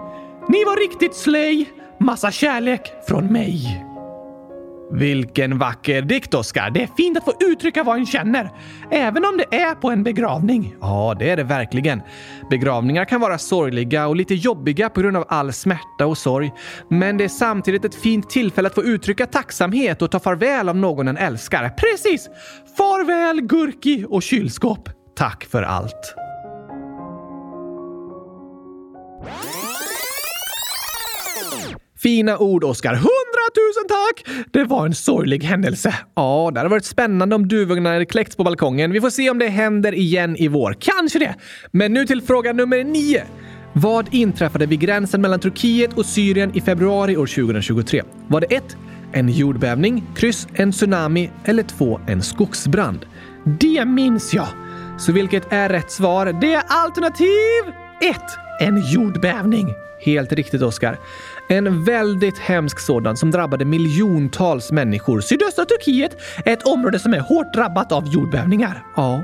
Ni var riktigt slöj, Massa kärlek från mig. Vilken vacker dikt, Oskar. Det är fint att få uttrycka vad en känner, även om det är på en begravning. Ja, det är det verkligen. Begravningar kan vara sorgliga och lite jobbiga på grund av all smärta och sorg. Men det är samtidigt ett fint tillfälle att få uttrycka tacksamhet och ta farväl av någon en älskar. Precis! Farväl Gurki och kylskåp. Tack för allt. Fina ord, Oskar. Hundratusen tack! Det var en sorglig händelse. Ja, det hade varit spännande om duvungarna hade kläckts på balkongen. Vi får se om det händer igen i vår. Kanske det. Men nu till fråga nummer nio. Vad inträffade vid gränsen mellan Turkiet och Syrien i februari år 2023? Var det 1. En jordbävning, kryss en tsunami eller 2. En skogsbrand? Det minns jag. Så vilket är rätt svar? Det är alternativ 1. En jordbävning. Helt riktigt, Oskar. En väldigt hemsk sådan som drabbade miljontals människor. Sydöstra Turkiet är ett område som är hårt drabbat av jordbävningar. Ja,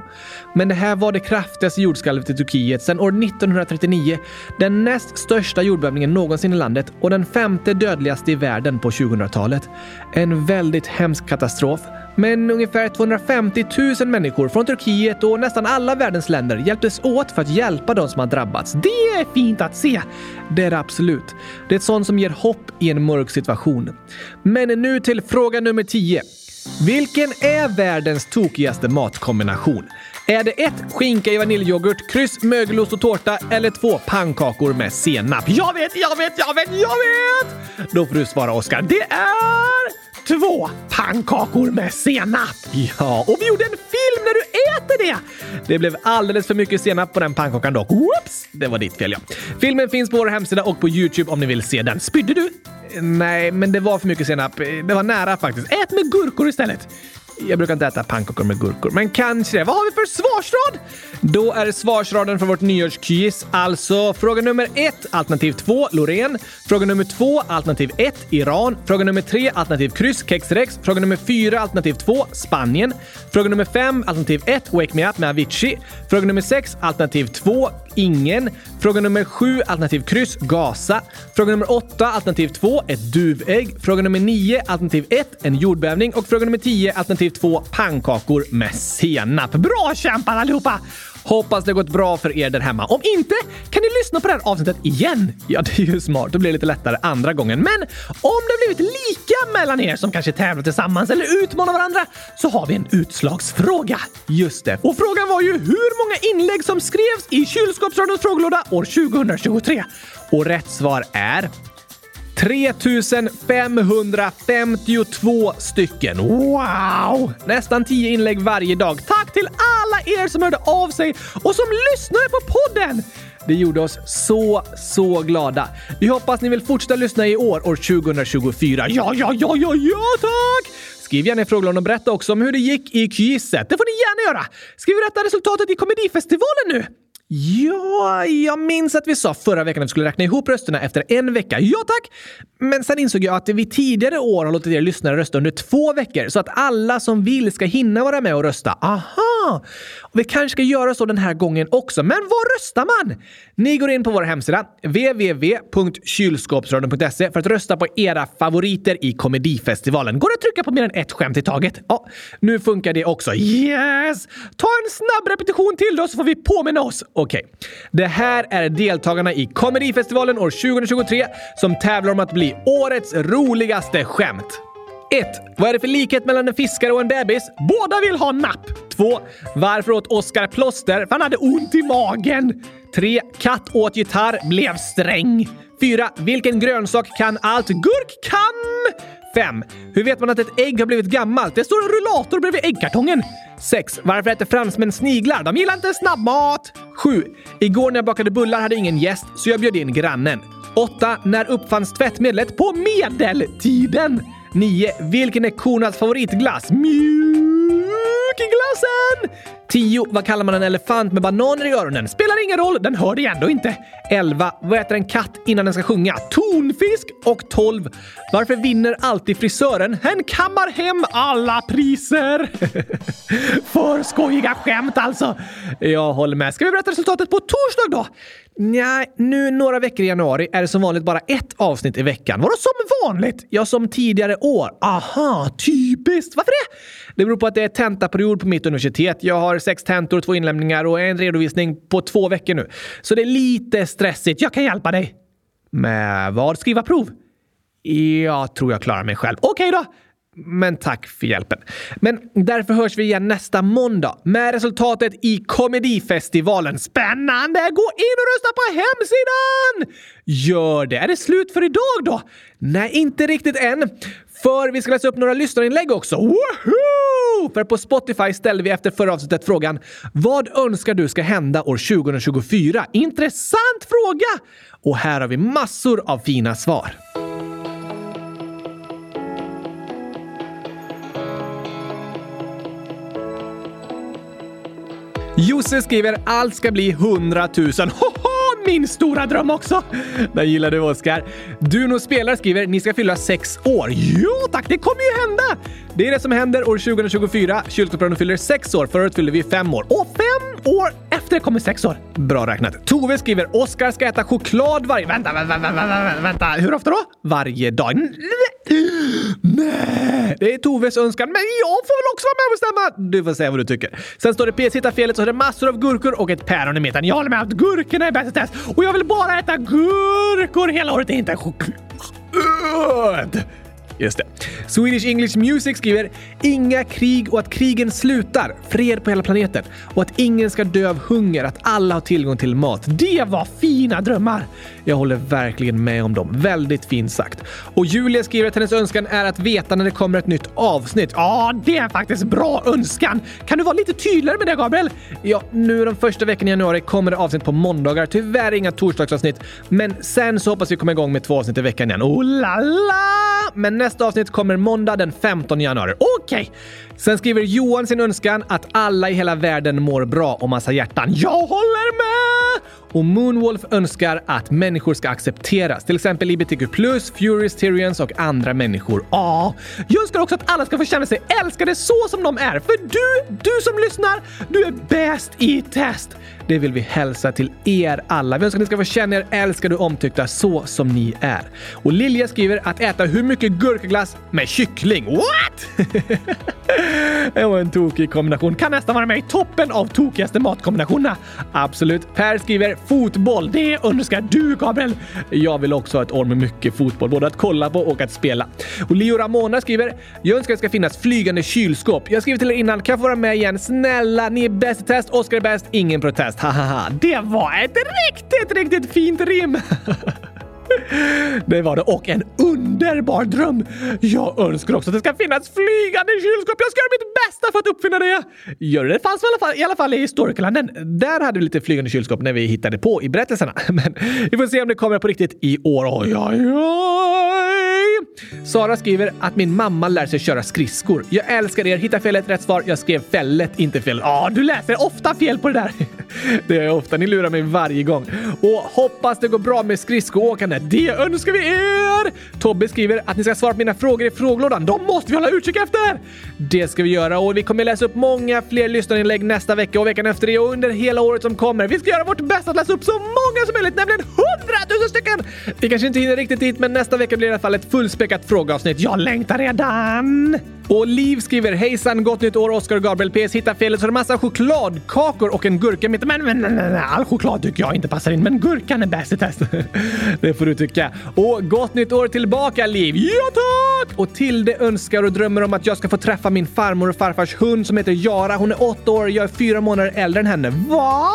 men det här var det kraftigaste jordskalvet i Turkiet sedan år 1939. Den näst största jordbävningen någonsin i landet och den femte dödligaste i världen på 2000-talet. En väldigt hemsk katastrof. Men ungefär 250 000 människor från Turkiet och nästan alla världens länder hjälptes åt för att hjälpa de som har drabbats. Det är fint att se! Det är det absolut. Det är ett sånt som ger hopp i en mörk situation. Men nu till fråga nummer 10. Vilken är världens tokigaste matkombination? Är det ett Skinka i vaniljyoghurt, kryss mögelost och tårta eller två pannkakor med senap? Jag vet, jag vet, jag vet, jag vet! Då får du svara Oskar. Det är två pannkakor med senap. Ja, och vi gjorde en film när du äter det! Det blev alldeles för mycket senap på den pannkakan dock. Whoops! Det var ditt fel ja. Filmen finns på vår hemsida och på Youtube om ni vill se den. Spydde du? Nej, men det var för mycket senap. Det var nära faktiskt. Ät med gurkor istället. Jag brukar inte äta pannkakor med gurkor, men kanske det. Vad har vi för svarsrad? Då är svarsraden för vårt nyårsquiz alltså fråga nummer ett, alternativ två, Loreen. Fråga nummer två, alternativ ett, Iran. Fråga nummer tre, alternativ kryss, Kexrex. Fråga nummer fyra, alternativ två, Spanien. Fråga nummer fem, alternativ ett, Wake Me Up med Avicii. Fråga nummer sex, alternativ två, ingen. Fråga nummer sju, alternativ kryss, Gaza. Fråga nummer åtta, alternativ två, ett duvägg. Fråga nummer nio, alternativ ett, en jordbävning. Och fråga nummer tio, alternativ två, pannkakor med senap. Bra kämpat allihopa! Hoppas det gått bra för er där hemma. Om inte kan ni lyssna på det här avsnittet igen. Ja, det är ju smart. Då blir det lite lättare andra gången. Men om det blivit lika mellan er som kanske tävlar tillsammans eller utmanar varandra så har vi en utslagsfråga. Just det. Och frågan var ju hur många inlägg som skrevs i kylskåpsradions frågelåda år 2023. Och rätt svar är 3552 stycken. Wow! Nästan 10 inlägg varje dag. Tack till alla er som hörde av sig och som lyssnade på podden! Det gjorde oss så, så glada. Vi hoppas ni vill fortsätta lyssna i år, år 2024. Ja, ja, ja, ja, ja, tack! Skriv gärna i frågelådan och berätta också om hur det gick i quizet. Det får ni gärna göra! Ska vi berätta resultatet i Komedifestivalen nu? Ja, jag minns att vi sa förra veckan att vi skulle räkna ihop rösterna efter en vecka. Ja tack! Men sen insåg jag att vi tidigare år har låtit er lyssnare rösta under två veckor så att alla som vill ska hinna vara med och rösta. Aha! Och vi kanske ska göra så den här gången också. Men var röstar man? Ni går in på vår hemsida www.kylskåpsradion.se för att rösta på era favoriter i komedifestivalen. Går det att trycka på mer än ett skämt i taget? Ja, nu funkar det också. Yes! Ta en snabb repetition till då så får vi påminna oss. Okej. Okay. Det här är deltagarna i Komedifestivalen år 2023 som tävlar om att bli årets roligaste skämt. 1. Vad är det för likhet mellan en fiskare och en bebis? Båda vill ha napp. 2. Varför åt Oskar plåster? För han hade ont i magen. 3. Katt åt gitarr, blev sträng. 4. Vilken grönsak kan allt? Gurk kan! 5. Hur vet man att ett ägg har blivit gammalt? Det står en rullator bredvid äggkartongen. 6. Varför äter fransmän sniglar? De gillar inte snabbmat. 7. Igår när jag bakade bullar hade ingen gäst, så jag bjöd in grannen. 8. När uppfanns tvättmedlet? På medeltiden! 9. Vilken är kornas favoritglass? Mjukglassen! 10. Vad kallar man en elefant med bananer i öronen? Spelar ingen roll, den hör dig ändå inte. 11. Vad äter en katt innan den ska sjunga? Tonfisk! Och 12. Varför vinner alltid frisören? Hen kammar hem alla priser! För skojiga skämt alltså! Jag håller med. Ska vi berätta resultatet på torsdag då? Nej, nu några veckor i januari är det som vanligt bara ett avsnitt i veckan. Vadå som vanligt? Ja, som tidigare år. Aha, typiskt! Varför det? Det beror på att det är tentaperiod på mitt universitet. Jag har sex tentor, två inlämningar och en redovisning på två veckor nu. Så det är lite stressigt. Jag kan hjälpa dig. Med vad? Skriva prov? Jag tror jag klarar mig själv. Okej okay då! Men tack för hjälpen. Men därför hörs vi igen nästa måndag med resultatet i Komedifestivalen. Spännande! Gå in och rösta på hemsidan! Gör det! Är det slut för idag då? Nej, inte riktigt än. För vi ska läsa upp några lyssnarinlägg också. Woohoo! För på Spotify ställde vi efter förra avsnittet frågan Vad önskar du ska hända år 2024? Intressant fråga! Och här har vi massor av fina svar. Josse skriver allt ska bli 100 000. Hoho! Min stora dröm också! Den gillar du, Oskar. Duno Spelar skriver ni ska fylla sex år. Jo tack, det kommer ju hända! Det är det som händer år 2024. Kylskåpsradion fyller sex år. Förra året fyllde vi fem år. Och fem år efter kommer sex år. Bra räknat. Tove skriver Oskar ska äta choklad varje... Vänta, vänta, vänta, vänta, vänta. Hur ofta då? Varje dag. Nej, det är Toves önskan, men jag får väl också vara med och bestämma. Du får säga vad du tycker. Sen står det PS hittar felet så är det massor av gurkor och ett päron i mitten. Jag håller med att gurkorna är bäst i test och jag vill bara äta gurkor hela året, inte choklad. Just det. Swedish English Music skriver “Inga krig och att krigen slutar. Fred på hela planeten. Och att ingen ska dö av hunger. Att alla har tillgång till mat. Det var fina drömmar!” Jag håller verkligen med om dem. Väldigt fint sagt. Och Julia skriver att hennes önskan är att veta när det kommer ett nytt avsnitt. Ja, det är faktiskt bra önskan! Kan du vara lite tydligare med det, Gabriel? Ja, nu de första veckorna i januari kommer det avsnitt på måndagar. Tyvärr inga torsdagsavsnitt. Men sen så hoppas vi komma igång med två avsnitt i veckan igen. Oh la la! Men nästa avsnitt kommer måndag den 15 januari. Okej! Okay. Sen skriver Johan sin önskan att alla i hela världen mår bra och massa hjärtan. Jag håller med! Och Moonwolf önskar att människor ska accepteras, till exempel IBTQ+, Furious Tyrians och andra människor. Ja, jag önskar också att alla ska få känna sig älskade så som de är. För du, du som lyssnar, du är bäst i test! Det vill vi hälsa till er alla. Vi önskar att ni ska få känna er älskade och omtyckta så som ni är. Och Lilja skriver att äta hur mycket gurkaglass med kyckling. What? det var en tokig kombination. Kan nästan vara med i toppen av tokigaste matkombinationerna. Absolut. Per skriver fotboll. Det önskar du, Gabriel. Jag vill också ha ett år med mycket fotboll, både att kolla på och att spela. Och Leo Ramona skriver jag önskar att det ska finnas flygande kylskåp. Jag skrev till er innan. Kan jag få vara med igen? Snälla, ni är bäst i test. Oskar är bäst. Ingen protest. Hahaha. Det var ett riktigt, riktigt fint rim. Det var det. Och en underbar dröm! Jag önskar också att det ska finnas flygande kylskåp. Jag ska göra mitt bästa för att uppfinna det! Gör det? Det fanns i alla fall, i alla fall i Storykalendern. Där hade vi lite flygande kylskåp när vi hittade på i berättelserna. Men vi får se om det kommer på riktigt i år. Oj, oj, oj! Sara skriver att min mamma lär sig köra skridskor. Jag älskar er. Hitta felet, rätt svar. Jag skrev fället, inte fel. Ja, du läser ofta fel på det där. Det är ofta. Ni lurar mig varje gång. Och hoppas det går bra med skridskoåkande. Det önskar vi er! Tobbe skriver att ni ska svara på mina frågor i frågelådan. De måste vi hålla utkik efter! Det ska vi göra och vi kommer läsa upp många fler lyssnarinlägg nästa vecka och veckan efter det och under hela året som kommer. Vi ska göra vårt bästa att läsa upp så många som möjligt, nämligen 100 000 stycken! Vi kanske inte hinner riktigt dit, men nästa vecka blir det i alla fall ett fullspäckat frågeavsnitt. Jag längtar redan! Och Liv skriver hejsan, gott nytt år Oskar och Gabriel PS. Hitta felet så är massa chokladkakor och en gurka mitt Men, men, men, men all choklad tycker jag inte passar in, men gurkan är bäst i test. det får du tycka. Och gott nytt år tillbaka Liv! Ja tack! Och Tilde önskar och drömmer om att jag ska få träffa min farmor och farfars hund som heter Jara. Hon är åtta år, och jag är fyra månader äldre än henne. Va?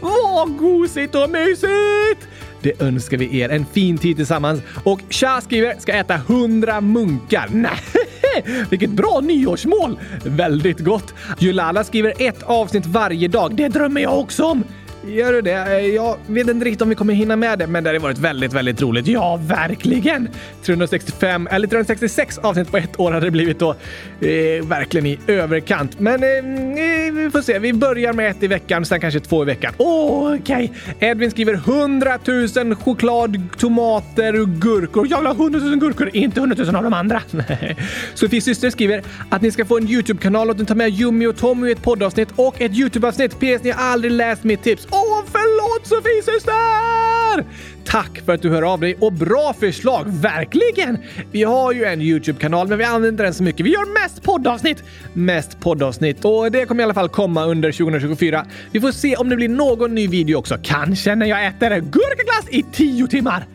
Vad gosigt och mysigt! Det önskar vi er. En fin tid tillsammans. Och Cha skriver ska äta 100 munkar. Nej, vilket bra nyårsmål! Väldigt gott. Julala skriver ett avsnitt varje dag. Det drömmer jag också om. Gör du det? Eh, jag vet inte riktigt om vi kommer hinna med det, men det har varit väldigt, väldigt roligt. Ja, verkligen! 365 eller 366 avsnitt på ett år hade det blivit då. Eh, verkligen i överkant. Men eh, mm, eh, vi får se. Vi börjar med ett i veckan, sen kanske två i veckan. Okej. Okay. Edvin skriver 100 000 choklad, tomater och gurkor. Jag vill ha 100 000 gurkor, inte 100 000 av de andra. Sofies syster skriver att ni ska få en YouTube-kanal och att ni tar med Jummi och Tommy i ett poddavsnitt och ett YouTube-avsnitt. PS. Ni har aldrig läst mitt tips. Åh, förlåt Sofie syster! Tack för att du hör av dig och bra förslag, verkligen! Vi har ju en YouTube-kanal, men vi använder den så mycket. Vi gör mest poddavsnitt! Mest poddavsnitt och det kommer i alla fall komma under 2024. Vi får se om det blir någon ny video också. Kanske när jag äter gurkaglass i tio timmar.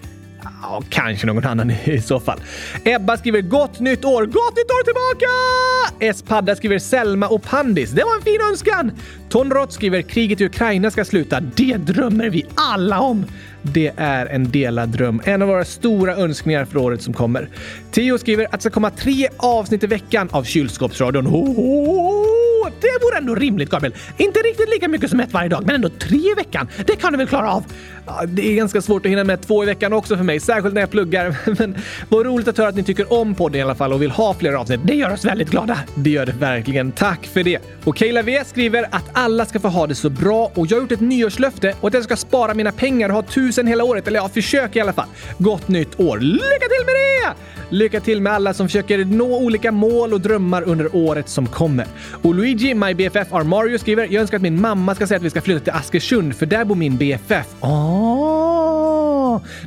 Ja, kanske någon annan i så fall. Ebba skriver gott nytt år, gott nytt år tillbaka! Espadda skriver Selma och Pandis. Det var en fin önskan! Tonrot skriver kriget i Ukraina ska sluta. Det drömmer vi alla om. Det är en delad dröm. En av våra stora önskningar för året som kommer. Tio skriver att det ska komma tre avsnitt i veckan av Kylskåpsradion. Det vore ändå rimligt, Gabriel. Inte riktigt lika mycket som ett varje dag, men ändå tre i veckan. Det kan du väl klara av? Ja, det är ganska svårt att hinna med två i veckan också för mig, särskilt när jag pluggar. Men vad roligt att höra att ni tycker om podden i alla fall och vill ha fler avsnitt. Det gör oss väldigt glada. Det gör det verkligen. Tack för det. Och Kayla V skriver att alla ska få ha det så bra och jag har gjort ett nyårslöfte och att jag ska spara mina pengar och ha tusen hela året. Eller ja, försök i alla fall. Gott nytt år. Lycka till med det! Lycka till med alla som försöker nå olika mål och drömmar under året som kommer. Och Luigi, my BFF, R. Mario skriver “Jag önskar att min mamma ska säga att vi ska flytta till Askersund för där bor min BFF”. Oh,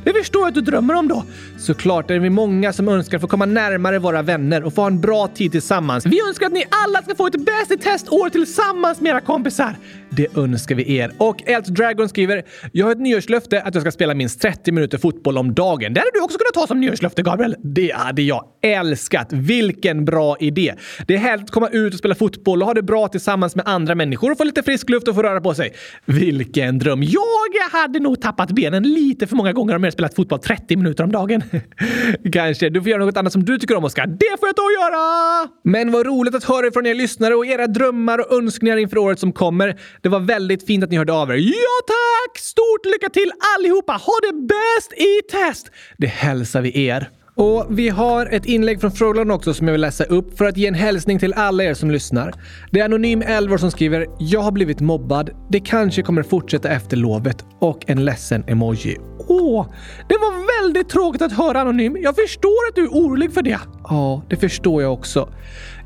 det förstår jag att du drömmer om då. Såklart är vi många som önskar få komma närmare våra vänner och få ha en bra tid tillsammans. Vi önskar att ni alla ska få ett bäst i testår tillsammans med era kompisar. Det önskar vi er. Och Elt Dragon skriver “Jag har ett nyårslöfte att jag ska spela minst 30 minuter fotboll om dagen”. Det hade du också kunnat ta som nyårslöfte, Gabriel. Det hade jag älskat. Vilken bra idé! Det är härligt att komma ut och spela fotboll och ha det bra tillsammans med andra människor och få lite frisk luft och få röra på sig. Vilken dröm! Jag hade nog tappat benen lite för många gånger om jag spelat fotboll 30 minuter om dagen. Kanske. Du får göra något annat som du tycker om, Oskar. Det får jag ta och göra! Men vad roligt att höra från er lyssnare och era drömmar och önskningar inför året som kommer. Det var väldigt fint att ni hörde av er. Ja, tack! Stort lycka till allihopa! Ha det bäst i test! Det hälsar vi er. Och vi har ett inlägg från frågan också som jag vill läsa upp för att ge en hälsning till alla er som lyssnar. Det är Anonym Elvor som skriver “Jag har blivit mobbad. Det kanske kommer fortsätta efter lovet” och en ledsen emoji. Åh, det var väldigt tråkigt att höra Anonym. Jag förstår att du är orolig för det. Ja, det förstår jag också.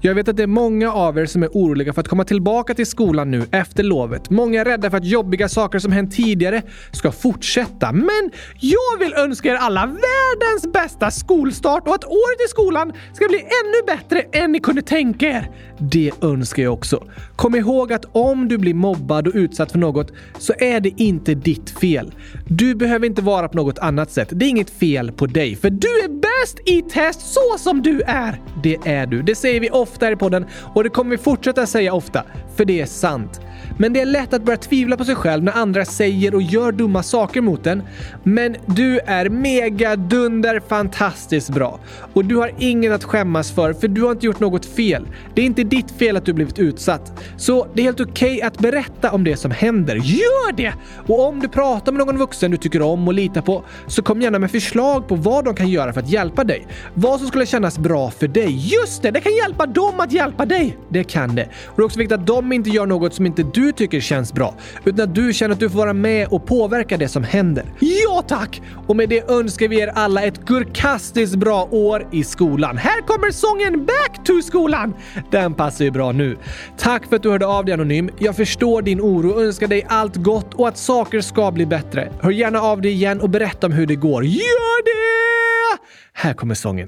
Jag vet att det är många av er som är oroliga för att komma tillbaka till skolan nu efter lovet. Många är rädda för att jobbiga saker som hänt tidigare ska fortsätta. Men jag vill önska er alla världens bästa skolstart och att året i skolan ska bli ännu bättre än ni kunde tänka er. Det önskar jag också. Kom ihåg att om du blir mobbad och utsatt för något så är det inte ditt fel. Du behöver inte vara på något annat sätt. Det är inget fel på dig, för du är bäst i test så som du är. Det är du. Det säger vi ofta här i podden och det kommer vi fortsätta säga ofta, för det är sant. Men det är lätt att börja tvivla på sig själv när andra säger och gör dumma saker mot en. Men du är mega dunder fantastiskt bra. Och du har inget att skämmas för, för du har inte gjort något fel. Det är inte ditt fel att du blivit utsatt. Så det är helt okej okay att berätta om det som händer. Gör det! Och om du pratar med någon vuxen du tycker om och litar på, så kom gärna med förslag på vad de kan göra för att hjälpa dig. Vad som skulle kännas bra för dig. Just det! Det kan hjälpa dem att hjälpa dig! Det kan det. Och det är också viktigt att de inte gör något som inte du tycker känns bra, utan att du känner att du får vara med och påverka det som händer. Ja tack! Och med det önskar vi er alla ett gurkastiskt bra år i skolan. Här kommer sången Back to skolan! Den passar ju bra nu. Tack för att du hörde av dig Anonym. Jag förstår din oro och önskar dig allt gott och att saker ska bli bättre. Hör gärna av dig igen och berätta om hur det går. Gör det! Här kommer sången.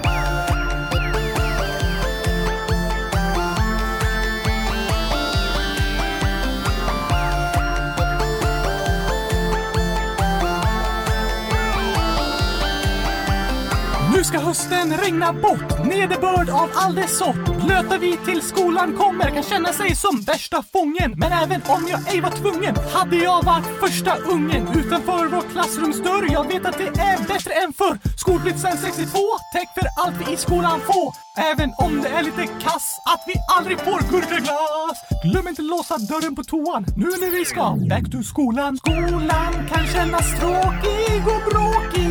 ska hösten regna bort, nederbörd av all dess sort. Blöta vi till skolan kommer kan känna sig som värsta fången. Men även om jag ej var tvungen hade jag varit första ungen utanför vår klassrumsdörr. Jag vet att det är bättre än förr. Skolblitsen 62, täck för allt vi i skolan får. Även om det är lite kass att vi aldrig får gurkaglass. Glöm inte låsa dörren på toan nu när vi ska back to skolan. Skolan kan kännas tråkig och bråkig.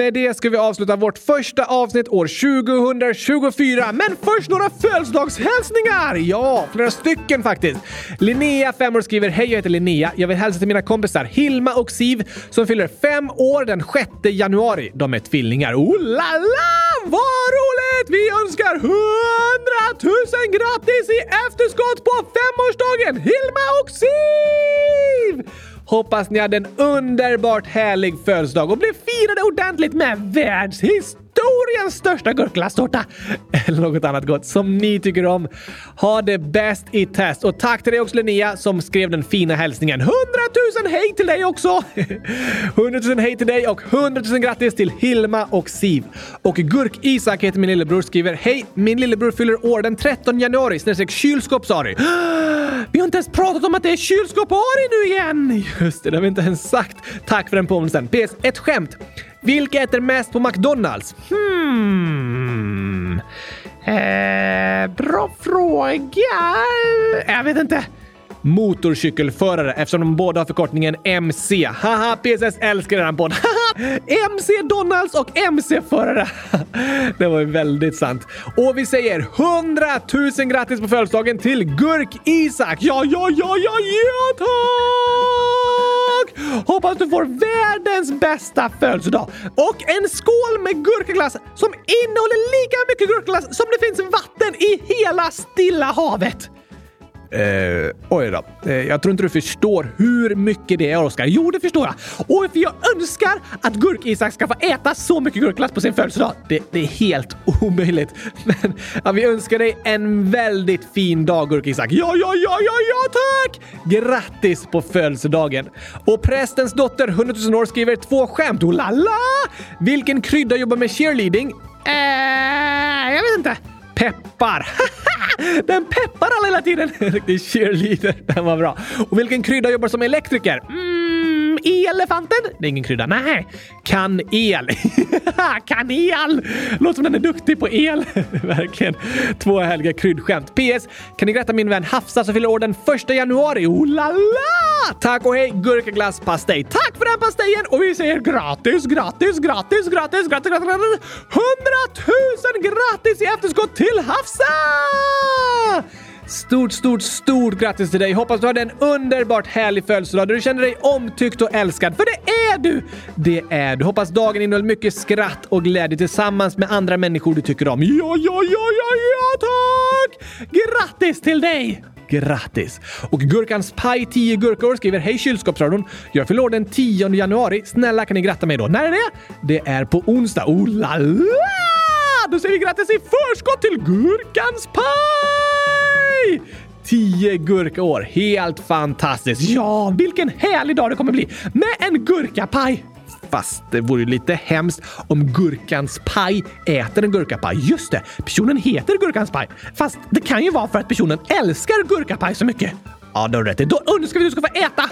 Med det ska vi avsluta vårt första avsnitt år 2024. Men först några födelsedagshälsningar! Ja, flera stycken faktiskt. Linnea, fem år, skriver Hej, jag heter Linnea. Jag vill hälsa till mina kompisar Hilma och Siv som fyller fem år den 6 januari. De är tvillingar. Oh la la! Vad roligt! Vi önskar 100 000 grattis i efterskott på femårsdagen Hilma och Siv! Hoppas ni hade en underbart härlig födelsedag och blev firade ordentligt med världshistorien historiens största gurkglasstårta eller något annat gott som ni tycker om. Ha det bäst i test och tack till dig också Linnea som skrev den fina hälsningen. 100 000 hej till dig också! 100 000 hej till dig och 100 000 grattis till Hilma och Siv. Och Gurk-Isak heter min lillebror skriver Hej! Min lillebror fyller år den 13 januari snedstreck kylskåpsari. Vi har inte ens pratat om att det är kylskåpsari nu igen! Just det, det har vi inte ens sagt. Tack för den påminnelsen. PS. Ett skämt. Vilka äter mest på McDonalds? Hmm... Eh, bra fråga. Jag vet inte. Motorcykelförare eftersom de båda har förkortningen MC. Haha, PSS älskar redan podd. MC Donalds och MC-förare. Det var ju väldigt sant. Och vi säger 100 000 grattis på födelsedagen till Gurk-Isak. Ja, ja, ja, ja, ja, tack! Hoppas du får världens bästa födelsedag. Och en skål med gurkaglass som innehåller lika mycket gurkaglass som det finns vatten i hela Stilla havet. Eh, oj då. Eh, jag tror inte du förstår hur mycket det är, Oskar. Jo, det förstår jag. Och för jag önskar att Gurk-Isak ska få äta så mycket gurkglass på sin födelsedag. Det, det är helt omöjligt. Men ja, vi önskar dig en väldigt fin dag, Gurk-Isak. Ja, ja, ja, ja, ja, tack! Grattis på födelsedagen! Och prästens dotter, 100 000 år, skriver två skämt. Oh la la! Vilken krydda jobbar med cheerleading? Eh, jag vet inte. Peppar! Den peppar alla hela tiden! Riktig cheerleader. Den var bra. Och vilken krydda jobbar som elektriker? Mm, elefanten? Det är ingen krydda. Nej. Kan el. Kanel! Låter som den är duktig på el. Verkligen. Två härliga kryddskämt. PS. Kan ni gratta min vän Hafsa som fyller år den första januari? Oh la la! Tack och hej gurkaglasspastej. Tack för den pastejen och vi säger gratis, gratis, gratis, gratis, gratis, gratis, gratis. 100 000 gratis i efterskott till Hafsa! Stort, stort, stort grattis till dig! Hoppas du hade en underbart härlig födelsedag där du känner dig omtyckt och älskad. För det är du! Det är du. Hoppas dagen innehöll mycket skratt och glädje tillsammans med andra människor du tycker om. Ja, ja, ja, ja, ja, tack! Grattis till dig! Grattis! Och Gurkans Paj 10 gurkor skriver Hej kylskåpsradion! Jag fyller år den 10 januari. Snälla kan ni gratta mig då? När är det? Det är på onsdag. Oh la la! Då säger vi grattis i förskott till Gurkans Paj! 10 gurkaår. Helt fantastiskt! Ja, vilken härlig dag det kommer bli med en gurkapaj! Fast det vore ju lite hemskt om Gurkans paj äter en gurkapaj. Just det, personen heter Gurkans paj. Fast det kan ju vara för att personen älskar gurkapaj så mycket. Ja, då har du rätt. Då önskar vi att du ska få äta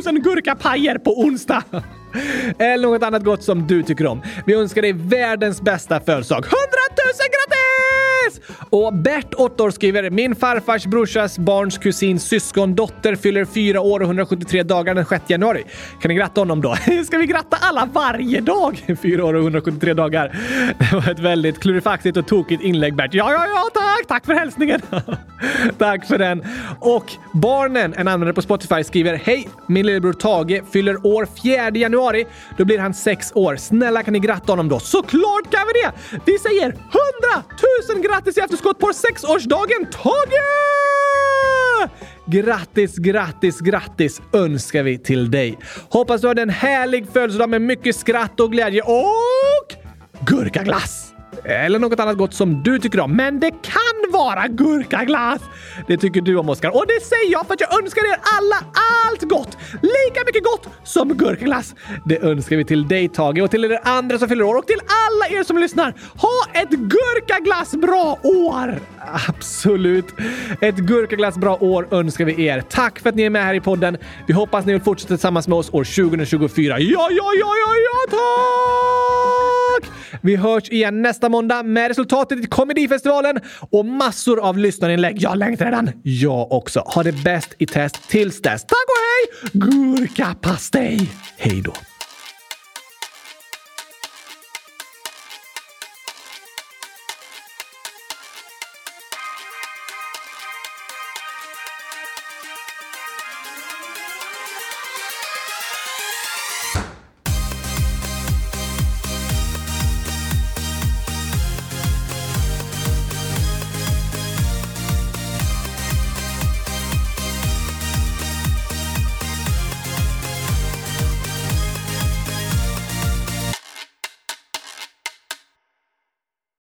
100 000 gurkapajer på onsdag! Eller något annat gott som du tycker om. Vi önskar dig världens bästa födelsedag. 100 000 grattis! Och Bert, 8 år, skriver Min farfars brorsas barns kusins syskon dotter fyller 4 år och 173 dagar den 6 januari. Kan ni gratta honom då? Ska vi gratta alla varje dag? 4 år och 173 dagar. Det var ett väldigt klurifaxigt och tokigt inlägg Bert. Ja, ja, ja, tack! Tack för hälsningen! tack för den. Och Barnen, en användare på Spotify, skriver Hej! Min lillebror Tage fyller år 4 januari. Då blir han 6 år. Snälla kan ni gratta honom då? Såklart kan vi det! Vi säger 100 000 grattis i efterskott på 6-årsdagen! Tage! Grattis, grattis, grattis önskar vi till dig. Hoppas du har en härlig födelsedag med mycket skratt och glädje och gurkaglass! Eller något annat gott som du tycker om. Men det kan bara gurkaglass! Det tycker du om, Oskar. Och det säger jag för att jag önskar er alla allt gott! Lika mycket gott som gurkaglass! Det önskar vi till dig, Tage, och till er andra som fyller år och till alla er som lyssnar. Ha ett gurkaglass-bra-år! Absolut! Ett gurkaglassbra år önskar vi er. Tack för att ni är med här i podden. Vi hoppas ni vill fortsätta tillsammans med oss år 2024. Ja, ja, ja, ja, ja, tack! Vi hörs igen nästa måndag med resultatet i Komedifestivalen och massor av lyssnarinlägg. Jag längtar redan. Jag också. Ha det bäst i test tills dess. Tack och hej! Gurkapastej! Hej då!